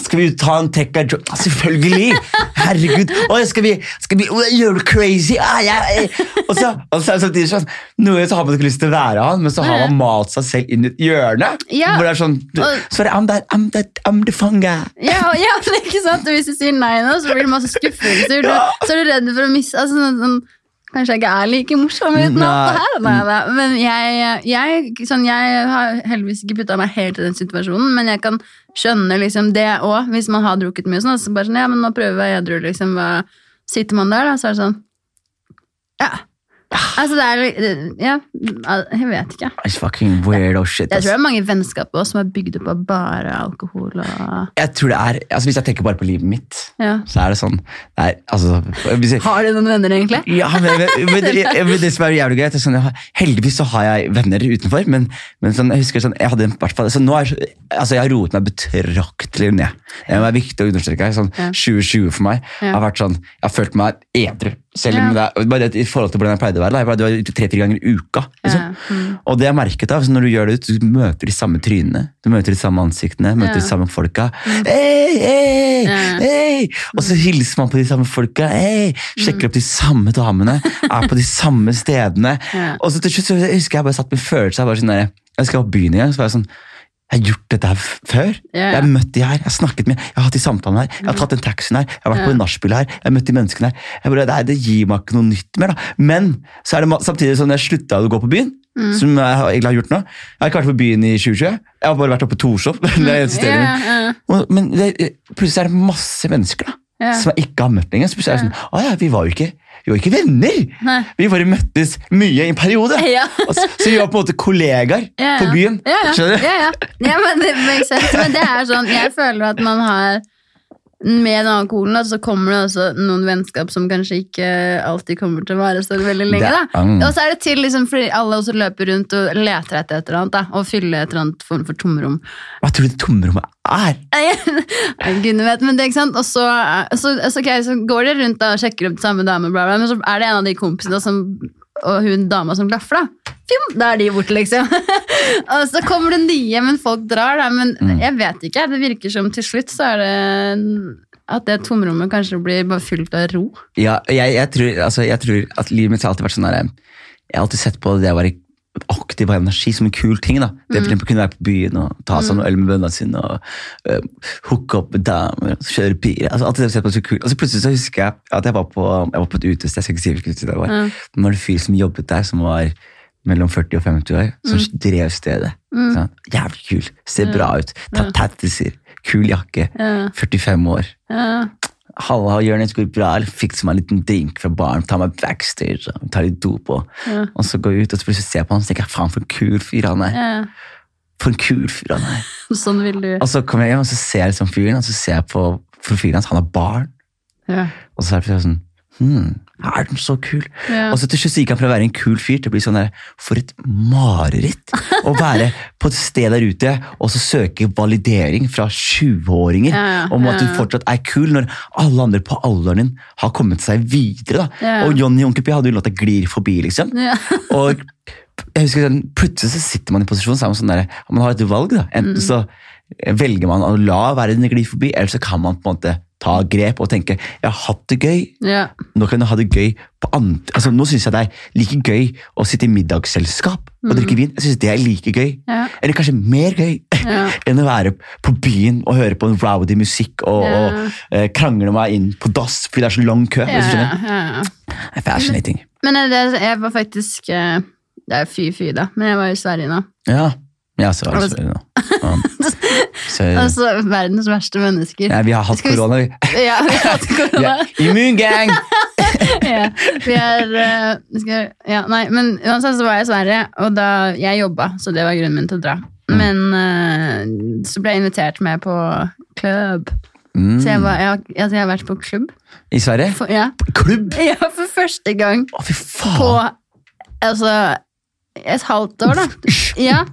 Skal vi ta en tekka Joint? Selvfølgelig! Herregud. Å, skal vi, skal vi å, Gjør du crazy? Ah, ja, eh. og, så, og så samtidig sånn Noen ganger så har man ikke lyst til å være han, men så har man malt seg selv inn i et hjørne. Ja. Hvor det er sånn Sorry, I'm, that, I'm, that, I'm the fun guy. Ja, ja, det er ikke sant? Og hvis du sier nei nå, så blir det masse skuffelser. Du, så er du redd for å miste altså, sånn, sånn, Kanskje jeg ikke er like morsom uten alt det her. Nei, nei. Men jeg, jeg, sånn, jeg har heldigvis ikke putta meg helt i den situasjonen, men jeg kan skjønne liksom det òg, hvis man har drukket mye sånn. Så bare sånn, ja, men nå prøver jeg edru, liksom. Hva, sitter man der, da, så er det sånn Ja, Altså, det er Ja, jeg vet ikke. It's fucking weirdo shit. Jeg tror det er mange vennskap også som er bygd opp av bare alkohol og Jeg tror det er, altså Hvis jeg tenker bare på livet mitt, ja. så er det sånn det er, altså, jeg, Har du noen venner, egentlig? ja, men, men, men, det- men det som er jævlig greit, sånn, har, Heldigvis så har jeg venner utenfor, men, men sånn, jeg husker sånn, jeg hadde en, hvert fall, altså Jeg har roet meg betraktelig ned. Det er viktig å understreke. Sånn, Ja. 2020 for meg har vært sånn Jeg har følt meg edru. Selv om Ja. det er, bare I forhold til hvordan jeg pleide å være. Jeg pleide å være tre-fire ganger i uka. Liksom. Ja, mm. Og det jeg merket av, så når du gjør det ut, du møter de samme trynene, du møter de samme ansiktene, møter Ja. de samme folka. Hei, Hey, Ja. hey. Og så hilser man på de samme folka. Sjekker opp de samme damene, er på de samme stedene. Og så til slutt så husker jeg bare satt med følelser. Jeg, bare sånn der, jeg skal opp byen igjen, så var jeg sånn jeg har gjort dette her før. Ja, ja. Jeg har møtt de her, jeg har snakket med, jeg har hatt de samtalene her, jeg har tatt den taxien her, jeg har vært på Ja. en nachspiel her, jeg har møtt de menneskene her. Jeg bare, det, det gir meg ikke noe nytt mer, da. Men så er det samtidig sånn jeg slutta å gå på byen, Mm. som jeg har- egentlig har gjort nå. Jeg har ikke vært på byen i 2020. Jeg har bare vært oppe på Torshov. (laughs) Og- Men det, plutselig er det masse mennesker da, som jeg ikke har møtt lenger. Så plutselig er det sånn, å ja, vi var jo ikke, vi var ikke venner. Nei. Vi bare møttes mye i en periode. (laughs) Ja. Så, så vi var på en måte kollegaer Ja, ja. på byen. Ja, ja. Skjønner du? Ja. ja men det. Men det er sånn, jeg føler at man har med den alkoholen, da, så kommer det også noen vennskap som kanskje ikke alltid kommer til å vare så veldig lenge. Da. Og så er det til liksom, fordi alle også løper rundt og leter etter et eller annet, da, og fyller et eller annet form for tomrom. Hva tror du det tomrommet er? (laughs) Nei, Gud vet, men det, ikke sant? Og så, så, så, okay, så går de rundt da, og sjekker opp samme dame, bla, bla, men så er det en av de kompisene som, og hun dama som glaffer, da. Fjom, da er de borte, liksom. (laughs) (laughs) og så kommer det nye, men folk drar, da. Men Mm. jeg vet ikke. Det virker som til slutt så er det at det tomrommet kanskje blir bare fylt av ro. Ja, jeg, jeg, tror, altså, jeg tror at livet mitt har alltid vært sånn der, Jeg har alltid sett på det å være aktiv og energi som en kul ting. da. Det for eksempel kunne være på byen og ta seg noe øl med vennene sine og uh, hooke opp med damer og kjøre bil. Altså, alltid det sett på så kul. Og så plutselig så husker jeg at jeg var på, jeg var på et utested. Jeg skal ikke si hvilket utested det var. Men det var en fyr som jobbet der, som var mellom 40 og 50 år, som drev stedet. Sånn, jævlig kul. Ser bra ut. Tatt tattiser. Kul jakke. Ja. 45 år. Halla, Jonis, går det bra? Fikser meg en liten drink fra baren, tar meg backstage, og tar litt dop, og, og så går jeg ut og så plutselig ser jeg på han og tenker jeg, faen for en kul fyr han er. For en kul fyr han er. (laughs) Sånn vil du Og så kommer jeg hjem og så ser jeg liksom fyren, og så ser jeg på profilen hans, han har barn. ja. Og så er det sånn, hmm, er den så kul? Ja. Og så til slutt gikk han fra å være en kul fyr til å bli sånn der, for et mareritt. Å være på et sted der ute og så søke validering fra 20-åringer Ja, ja, om at du fortsatt er kul, når alle andre på alderen din har kommet seg videre. da. Og Johnny Onkel P hadde jo låta Glir forbi, liksom. (laughs) Og jeg husker sånn, Plutselig så sitter man i posisjon, er man sånn der, man har et valg. da. Enten Mm. så velger man å la verden gli forbi, eller så kan man på en måte ta grep og tenke jeg har hatt det gøy, Ja. nå kan jeg ha det gøy på andre altså, Nå syns jeg det er like gøy å sitte i middagsselskap og drikke vin. Jeg synes det er like gøy, Mm. Ja. eller kanskje mer gøy, Ja. (laughs) enn å være på byen og høre på en rowdy musikk og, og eh, krangle meg inn på dass fordi det er så lang kø. Ja. Det er fascinating. Men men det, jeg var faktisk eh, Det er fy-fy, da. Men jeg var i Sverige nå. Ja. Ja, så, Altså- ja. (laughs) Så, Altså, verdens verste mennesker. (laughs) ja, vi har hatt korona, (laughs) vi. Ja, vi har hatt korona. Immungang! ja, vi er uh, skal, ja, Nei, men uansett så var jeg i Sverige, og da jeg jobba, så det var grunnen min til å dra. Men uh, så ble jeg invitert med på klubb. Mm. Så jeg, var, jeg, altså, jeg har vært på klubb. I Sverige? For, ja. Klubb! ja, for første gang Å, fy faen! på altså et halvt år, da. Ja.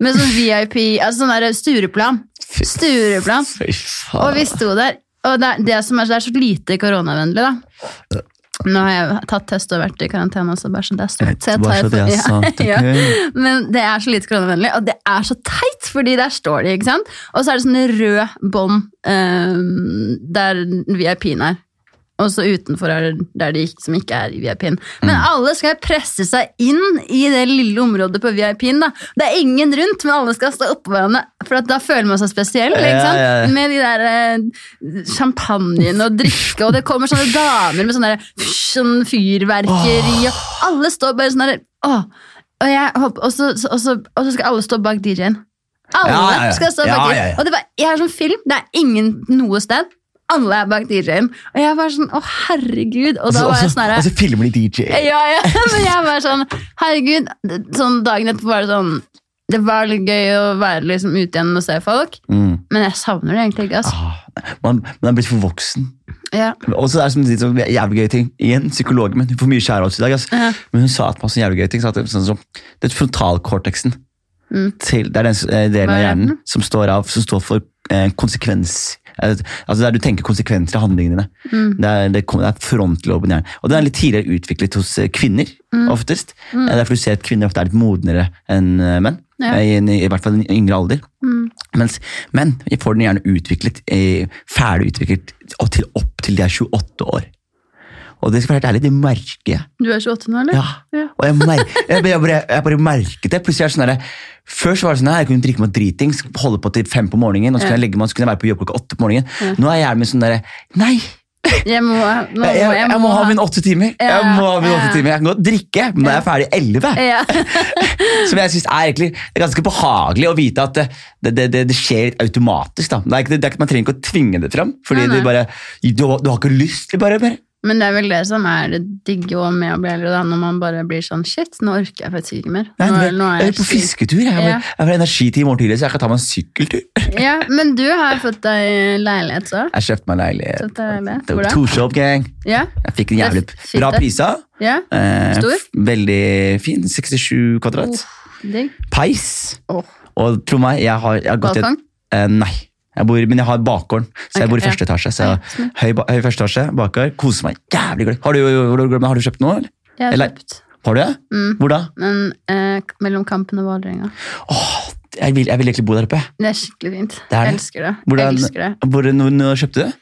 Med sånn VIP, altså sånn der Stureplan. Stureplan. Og vi sto der, og det, er- det, som er, det er så lite koronavennlig, da. Nå har jeg tatt test og vært i karantene så bare så det er sant. Så tar det er (laughs) ja, sant, ja. Men det er så lite koronavennlig, og det er så teit, fordi der står de, ikke sant? Og så er det sånne røde bånd eh, der VIP-en er. Og så utenfor er det der de som ikke er i VIP-en. Men Mm. alle skal presse seg inn i det lille området på VIP-en. da. Det er ingen rundt, men alle skal stå oppå hverandre, for da føler man seg spesiell. Ja, ja, ja. Med de der eh, champagnen og drikke, og det kommer sånne damer med sånne der, sånn fyrverkeri, og alle står bare sånn der åh. Og, jeg, og, så, og, så, og så skal alle stå bak DJ-en. Alle Ja, ja, ja. skal stå bak ja. Og det var, jeg har sånn film, det er ingen noe sted. Alle er bak DJ-en. Og jeg var sånn, å herregud. Og da Og var så- jeg sånn her, og filmer de DJ. ja, ja, (laughs) men jeg var sånn, herregud, sånn dagen etterpå var det sånn, det var litt gøy å være liksom ute igjen og se folk, Mm. men jeg savner det egentlig ikke, altså. Ah, man, man er blitt for voksen. Ja. Og så er det som de sånn jævlig gøy ting. Igjen, psykologen min. hun får mye skjære i dag. ass. Ja. Men hun sa at masse jævlig gøy ting. Så at sånn, så, det er frontalkorteksen. Mm. Til, det er den eh, delen av er hjernen som står, av, som står for eh, konsekvens. Eh, Altså Der du tenker konsekvenser av handlingene dine. Mm. Det, er, det, kommer- det er frontloben i hjernen. Og den er litt tidligere utviklet hos eh, kvinner, Mm. oftest. Det er derfor du ser at kvinner ofte er litt modnere enn eh, menn. Ja. Eh, I, I, hvert fall i yngre alder. Mm. Mens menn får den gjerne utviklet, eh, ferdig utviklet til, opp til de er 28 år. Og det skal være helt ærlig, det merker jeg. Du er 28 nå, eller? Ja. Ja. Og jeg, mer, jeg, jeg, bare, jeg bare merket det. Plutselig er det sånn der, Før så var det sånn her, jeg kunne drikke meg dritings, holde på til fem på morgenen, og så kunne jeg legge meg, så kunne jeg være på jobb klokka åtte på morgenen. Ja. Nå er hjernen min sånn derre Nei! Jeg må, må, Jeg, jeg må ha mine åtte timer. Jeg må ha mine åtte timer. Jeg kan godt drikke, men da er jeg ferdig elleve. (laughs) Ja. (laughs) Som jeg synes er egentlig det er ganske behagelig å vite at det, det, det, det skjer automatisk. da. Det er ikke, det man trenger ikke å tvinge det fram, fordi Nei, nei. det bare, du, du har ikke lyst til bare, bare. Men det er vel det som er det digge òg med å bli eldre, da, når man bare blir sånn shit, nå orker jeg faktisk ikke mer. Nei, Nå, jeg, jeg er på fisketur. Jeg Ja. har energi til i morgen tidlig, så jeg kan ta meg en sykkeltur. (laughs) Ja, men du har fått deg leilighet, så. Jeg kjøpte meg leilighet. Leilighet. Hvor da? Torshov gang. Ja? Jeg fikk en jævlig Det er bra prisa. Ja? Eh, Stor? Veldig fin. 67 kvadrat. Oh. Peis. Oh. Og tro meg, jeg har, jeg har gått i et eh, Nei. Jeg bor, men jeg har bakgården, så jeg Ok, bor i ja. første etasje. Så jeg, høy, høy første etasje, bakgård. Koser meg jævlig glad. Har du, har du, kjøpt noe? Eller? Jeg har Eller- kjøpt. Har du det? Mm. Hvor da? Men eh, mellom Kampen og Vålerenga. Jeg, vil, jeg vil egentlig bo der oppe. Det er skikkelig fint. Det er det. Jeg elsker det. Hvordan- Jeg elsker det. Hvor, når, når kjøpte du?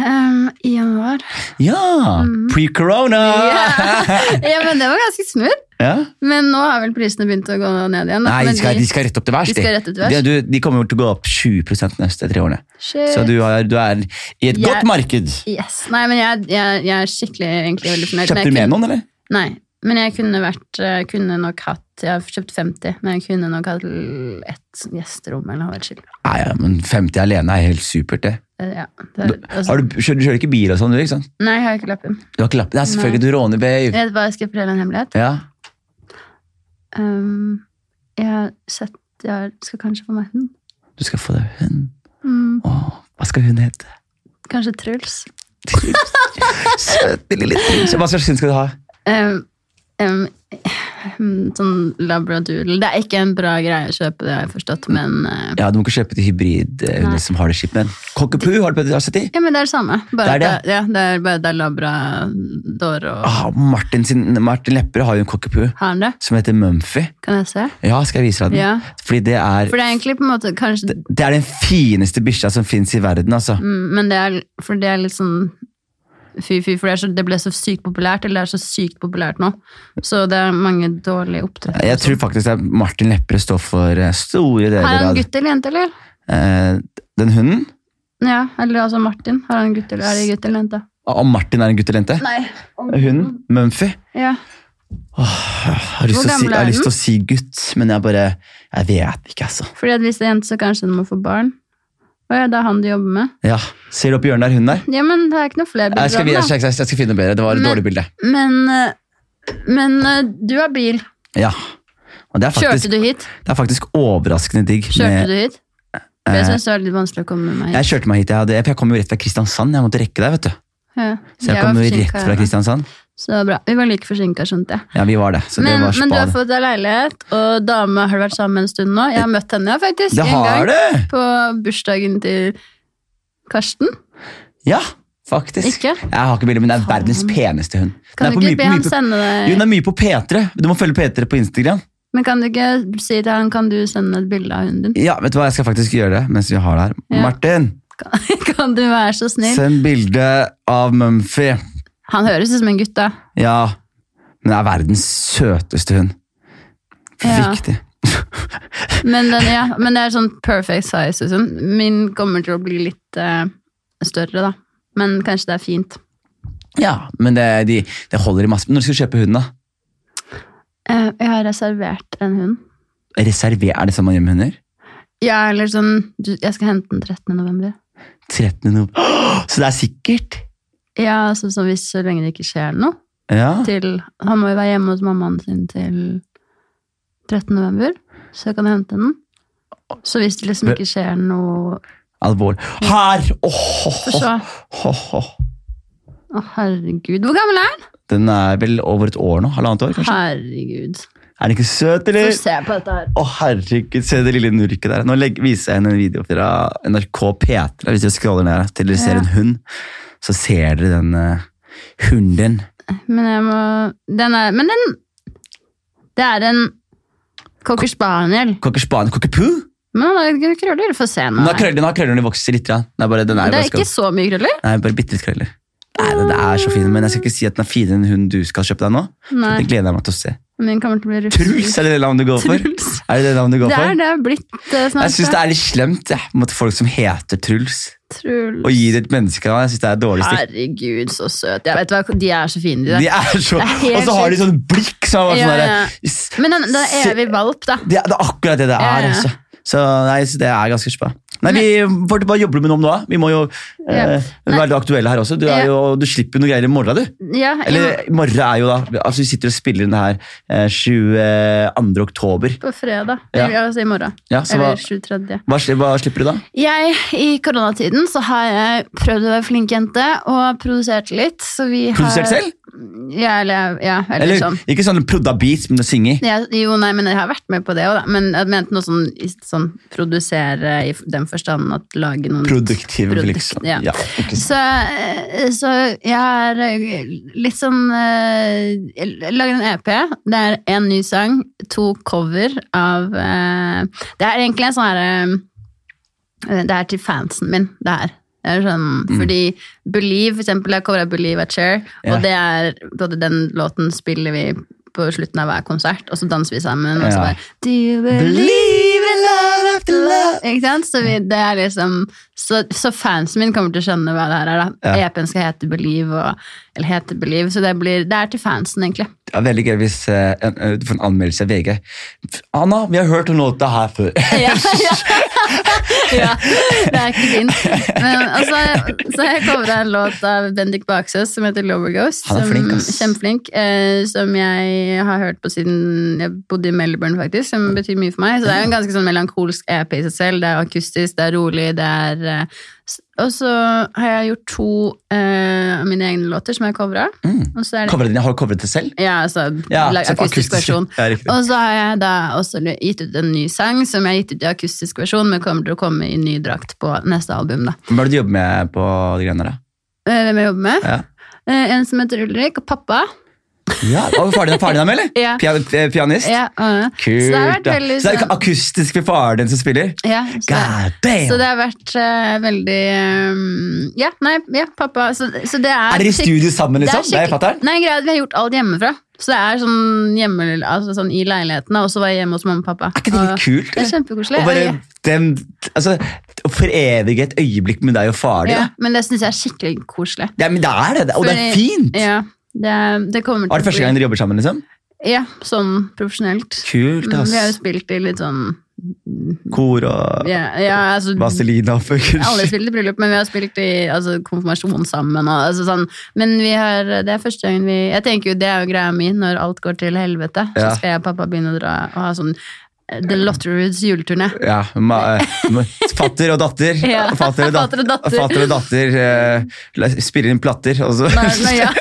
Um, I januar. Ja! Mm. Pre-corona! Ja. (laughs) ja, men det var ganske smooth. Ja. Men nå har vel prisene begynt å gå ned igjen. da. Nei, de skal, de skal rette opp til værs. de de. De, de kommer til å gå opp 20 de neste tre årene. Shit. Så du er, du er i et Jeg- godt marked. Yes. Nei, men jeg, jeg, jeg er skikkelig egentlig veldig fornøyd. Kjøpte du med noen, eller? Nei, men jeg kunne vært eh, kunne nok hatt Jeg har kjøpt 50, men jeg kunne nok hatt ett et gjesterom eller noe chill. Nei, ja, men 50 alene er helt supert, det. Eh, Ja, det er, altså, Har du, kjører, du kjører ikke bil og sånn, du? ikke sant? Nei, jeg har ikke lappen. Du har ikke lappen? Nei, selvfølgelig, du råner babe. Vet du hva, jeg skal fortelle en hemmelighet. Ja. Um, jeg har sett Jeg skal kanskje få meg hund. Du skal få deg hund. Mm, Åh, hva skal hun hete? kanskje Truls. (laughs) Søte, lille Truls. Hva slags hund skal du ha? Um, um, sånn labradoodle. Det er ikke en bra greie å kjøpe, det har jeg forstått, men uh, Ja, Du må ikke kjøpe til hybridhunder Nei. som har det kjipt, men Cockapoo har du har sett i? Ja, men det er det samme. Bare Det er det? det, ja, det er bare det er labrador og Ah, Martin, sin, Martin Lepperød har jo en cockapoo det? som heter Mumphy. Kan jeg se? Ja, skal jeg vise deg den? Ja. Fordi det er, For det er egentlig på en måte kanskje det er den fineste bikkja som fins i verden, altså. mm, Men det er, for det er litt sånn fy-fy, for det, er så, det ble så sykt populært, eller det er så sykt populært nå. Så det er mange dårlige oppdrett. Jeg tror faktisk at Martin Lepperød står for store deler Har deler han av gutt eller jente, eller? eh, den hunden. Ja, eller altså Martin. Har han gutt eller, er det gutt eller jente? Om Martin er en gutt eller jente? Nei. Hunden? Mumphy? Ja. Jeg har lyst, si, jeg har er lyst til å si gutt, men jeg bare Jeg vet ikke, altså. Fordi at hvis det er jente, så kanskje hun må få barn. Å ja, det er han du jobber med. Ja, Ser du opp i hjørnet der, hun der? Ja, men det er ikke noe flere bilder jeg, skal, jeg, jeg, jeg skal finne noe bedre. Det var et Men- dårlig bilde. Men, eh, men eh, du har bil. Ja. Og det er faktisk, Kjørte du hit? det er faktisk overraskende digg. Kjørte med- du hit? For jeg syns det var litt vanskelig å komme med meg hit. Jeg kjørte meg hit, jeg, hadde, jeg kom jo rett fra Kristiansand. Jeg måtte rekke deg, vet du. Ja. Så jeg, kom jo rett fra. Kristiansand. Så det var bra. Vi var like forsinka, skjønte jeg. Ja, vi var det. Så Men, det var men du har fått deg leilighet, og dame har vært sammen en stund nå. Jeg har møtt henne faktisk Det en gang det! på bursdagen til Karsten. Ja, faktisk. Ikke? Jeg har ikke bilde, men det er verdens peneste hund. Kan du ikke be på- sende Jo, den er mye på P3. Du må følge P3 på Instagram. Men kan du ikke si til han kan du sende et bilde av hunden din? Ja, vet du hva, jeg skal faktisk gjøre det mens vi har det her. Ja. Martin, Kan, (laughs) kan du være så snill? send bilde av Mumphy. Han høres ut som en gutt, da. Ja, men det er verdens søteste hund. Ja. (laughs) Men, den, ja, men det er sånn perfect size. sånn. Min kommer til å bli litt uh, større, da. Men kanskje det er fint. Ja, men det, de, det holder i masse. Når skal du kjøpe hund, da? Uh, jeg har reservert en hund. Reserver, er det sånn man gjør med hunder? Ja, eller sånn Jeg skal hente den 13. november. 13. november. (gasps) Så det er sikkert? Ja, altså, så hvis så lenge det ikke skjer noe Ja. til Han må jo være hjemme hos mammaen sin til 13. november, så jeg kan hente den. Så hvis det liksom ikke skjer noe Alvorlig. Her! Åh, oh, oh, oh, oh, herregud. Hvor gammel er den? Den er vel over et år nå? Halvannet år, kanskje? Herregud. Er den ikke søt, Få eller? se på dette her. Å, herregud, se det lille nurket der. Nå legger, viser jeg henne en video fra NRK P3. Hvis dere scroller ned til dere ser Ja. en hund, så ser dere den uh, hunden. Men jeg må Den er Men den Det er en cocker spaniel. Cocker spaniel, cockapoo? Men han har krøller. Få se nå. Nå har har krøller vokser litt. Ja. Det er bare, den er, Det er ikke så mye krøller. Nei, bare bitte litt krøller. Nei, den er så fin, men jeg skal ikke si at den er finere enn hun du skal kjøpe deg nå. Nei, Det gleder jeg meg til å se. Min kommer til å bli rufsete. Truls, er det det navnet du går for? Truls. Er det det navnet du går Det for? er det er blitt eh, snart. Jeg syns det er litt slemt jeg, mot folk som heter Truls. Truls. Å gi det et menneskenavn. Jeg synes det er dårlig stil. Herregud, så søt. Jeg vet hva, De er så fine, de der. De er så, Det er helt og så har de sånn blikk som er Ja, sånn ja. derre Men den, den er evig valp, da. det, det er akkurat det det Ja, er. ja. Altså. Så, nei, så det er ganske spa. Nei, vi, for, hva jobber du med nå om da? Vi må jo eh, være aktuelle her også. Du, er jo, du slipper jo noe greier i morgen, du. Ja, Eller i morgen er jo da altså Vi sitter og spiller inn det her eh, 22. oktober. på fredag. Ja. Altså i morgen. Ja, Eller 23. hva, hva slipper du da? Jeg, I koronatiden så har jeg prøvd å være flink jente og produsert litt. Så vi har, Produsert selv? Ja, eller, ja, eller, Eller sånn. ikke sånn prodda beats, men å synge? Ja, jo, nei, men jeg har vært med på det òg. Men jeg mente noe sånn, sånn produsere i den forstand at lage noen Produktiv, Produkt, liksom. ja. Ja. Så, eh, så jeg har eh, litt sånn eh, Jeg lager en EP. Det er en ny sang, to cover av eh, Det er egentlig en sånn herre Det er til fansen min, det her. Er sånn, Fordi Believe, for eksempel, jeg covra Believe at Cher, yeah. og det er både den låten spiller vi på slutten av hver konsert, og så danser vi sammen. Og så bare Do you believe in love after love? Ikke sant? Så, vi, det er liksom, så, så fansen min kommer til å skjønne hva det her er. da. Ja. EP-en skal hete Believe, og, eller hete Believe, så det, blir, det er til fansen, egentlig. Det er veldig gøy hvis du en- eh, du får en anmeldelse av VG. Anna, vi har hørt om låta her før. Ja, (laughs) ja. ja, det er ikke fint. Men altså, så har jeg covra en låt av Bendik Baksøs som heter Lover Ghost. Han er som, flink, ass. Kjempeflink. Uh, som jeg har hørt på siden jeg bodde i Melbourne, faktisk. Som betyr mye for meg. Så det er jo en ganske sånn melankolsk EP i seg selv. Det er akustisk, det er rolig, det er eh, Og så har jeg gjort to av av mine egne låter som jeg covra. Mm. Det dine har du covret det selv? ja, altså Ja, lag- akustisk, versjon. Og så har jeg da også gitt ut en ny sang som jeg har gitt ut i akustisk versjon, men kommer til å komme i ny drakt på neste album. da. Hvem er det du jobber med på de greiene der? Eh, Hvem jeg jobber med? Ja. Eh, En som heter Ulrik, og pappa. Ja, og Faren din er faren din med, eller? (laughs) Ja. Pia- eh, pianist? Ja, uh, Kult. Så det har vært da. veldig Så det er sånn- ikke akustisk med faren din som spiller? ja, så, God damn! så det har vært eh, veldig eh, Ja, nei, ja, pappa. Så, så det er er dere i skikk- studio sammen, liksom? Det er, skikkelig- fatter'n? Nei, greit, vi har gjort alt hjemmefra. Så det er sånn hjemme, altså sånn i leiligheten, og så var jeg hjemme hos mamma og pappa. Er ikke det litt kult? Det er eller? kjempekoselig. Og bare dem, altså, å forevige et øyeblikk med deg og faren din. Ja, da. men det syns jeg er skikkelig koselig. Ja, men det er det, og det er Fordi- fint! Ja, det, det kommer Var det første gang dere jobber sammen? liksom? Ja, sånn profesjonelt. Kult, ass. Vi har jo spilt i litt sånn Kor og Ja, ja altså Vaselina og fuckers. Alle har spilt i bryllup, men vi har spilt i altså, konfirmasjon sammen. Og, altså, sånn. Men vi har, det er første gangen vi Jeg tenker jo det er jo greia mi når alt går til helvete. Ja. Så skal jeg og pappa begynne å dra og ha sånn eh, The Lotteroods juleturné. Ja, eh, fatter og datter. Ja, Fatter og, dat fatter og datter. fatter og datter eh, spiller inn platter. Og så. Nei, nei, ja.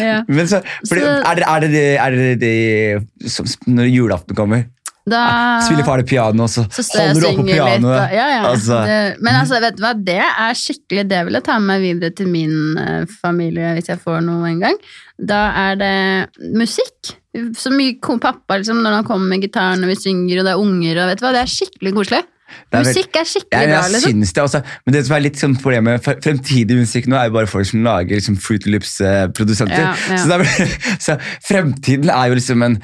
Ja. Men så, fordi, Så- er det, er det, er det, det som, Når julaften kommer, Da spiller far det piano, og så, så holder du opp på litt. pianoet. Og, ja, ja. Altså, det, men altså, vet du hva, det er skikkelig Det vil jeg ta med meg videre til min eh, familie hvis jeg får noe en gang. Da er det musikk. Så mye pappa liksom, når han kommer med gitaren og vi synger, og det er unger, og vet du hva, det er skikkelig koselig. Er Musikk er skikkelig Ja, bra, jeg liksom. Synes det også. Men det som er litt sånn problemet med fremtidig musikk nå, er jo bare folk som lager liksom Fruit Loops-produsenter. Ja, ja. så, er- (laughs) så fremtiden er jo liksom en,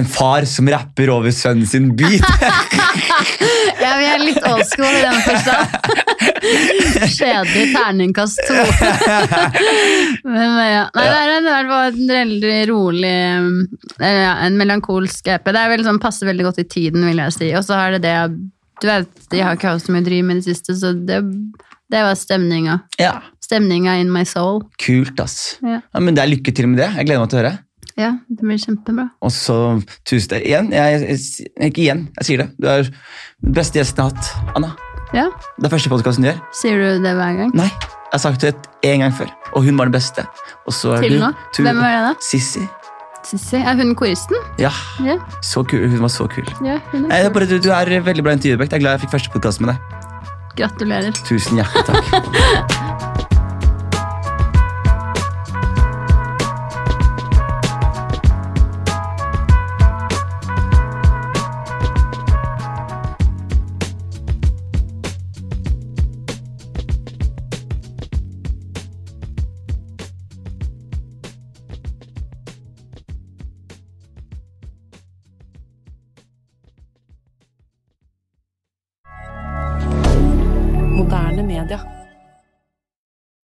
en far som rapper over sønnen sin beat. (laughs) Ja, vi er litt old school i den forstand. (laughs) Kjedelig terningkast to. Men, ja. Nei, det er en, veldig rolig eh, En melankolsk EP. Det er vel sånn, passer veldig godt i tiden, vil jeg si. Og så er det det Du vet, de har ikke hatt så mye driv med det siste, så det, det var stemninga. Ja, Stemninga in my soul. kult, ass. Ja. Ja, men det er lykke til med det. Jeg gleder meg til å høre. Ja, det blir kjempebra. Og så tusen takk igjen. Jeg, jeg, ikke igjen, jeg sier det. Du er den beste gjesten jeg har hatt, Anna. Ja, Det er første podkasten du gjør. Sier du det hver gang? Nei, jeg har sagt det en gang før, og hun var den beste. Til du nå? Hvem var det da? Sissi. Sissi? Er hun koristen? Ja, Ja, så kul. Hun var så kul. ja hun er er bare, du, du er veldig bra intervjuobjekt. Jeg er glad jeg fikk første podkast med deg. Gratulerer. Tusen hjertelig takk. (laughs)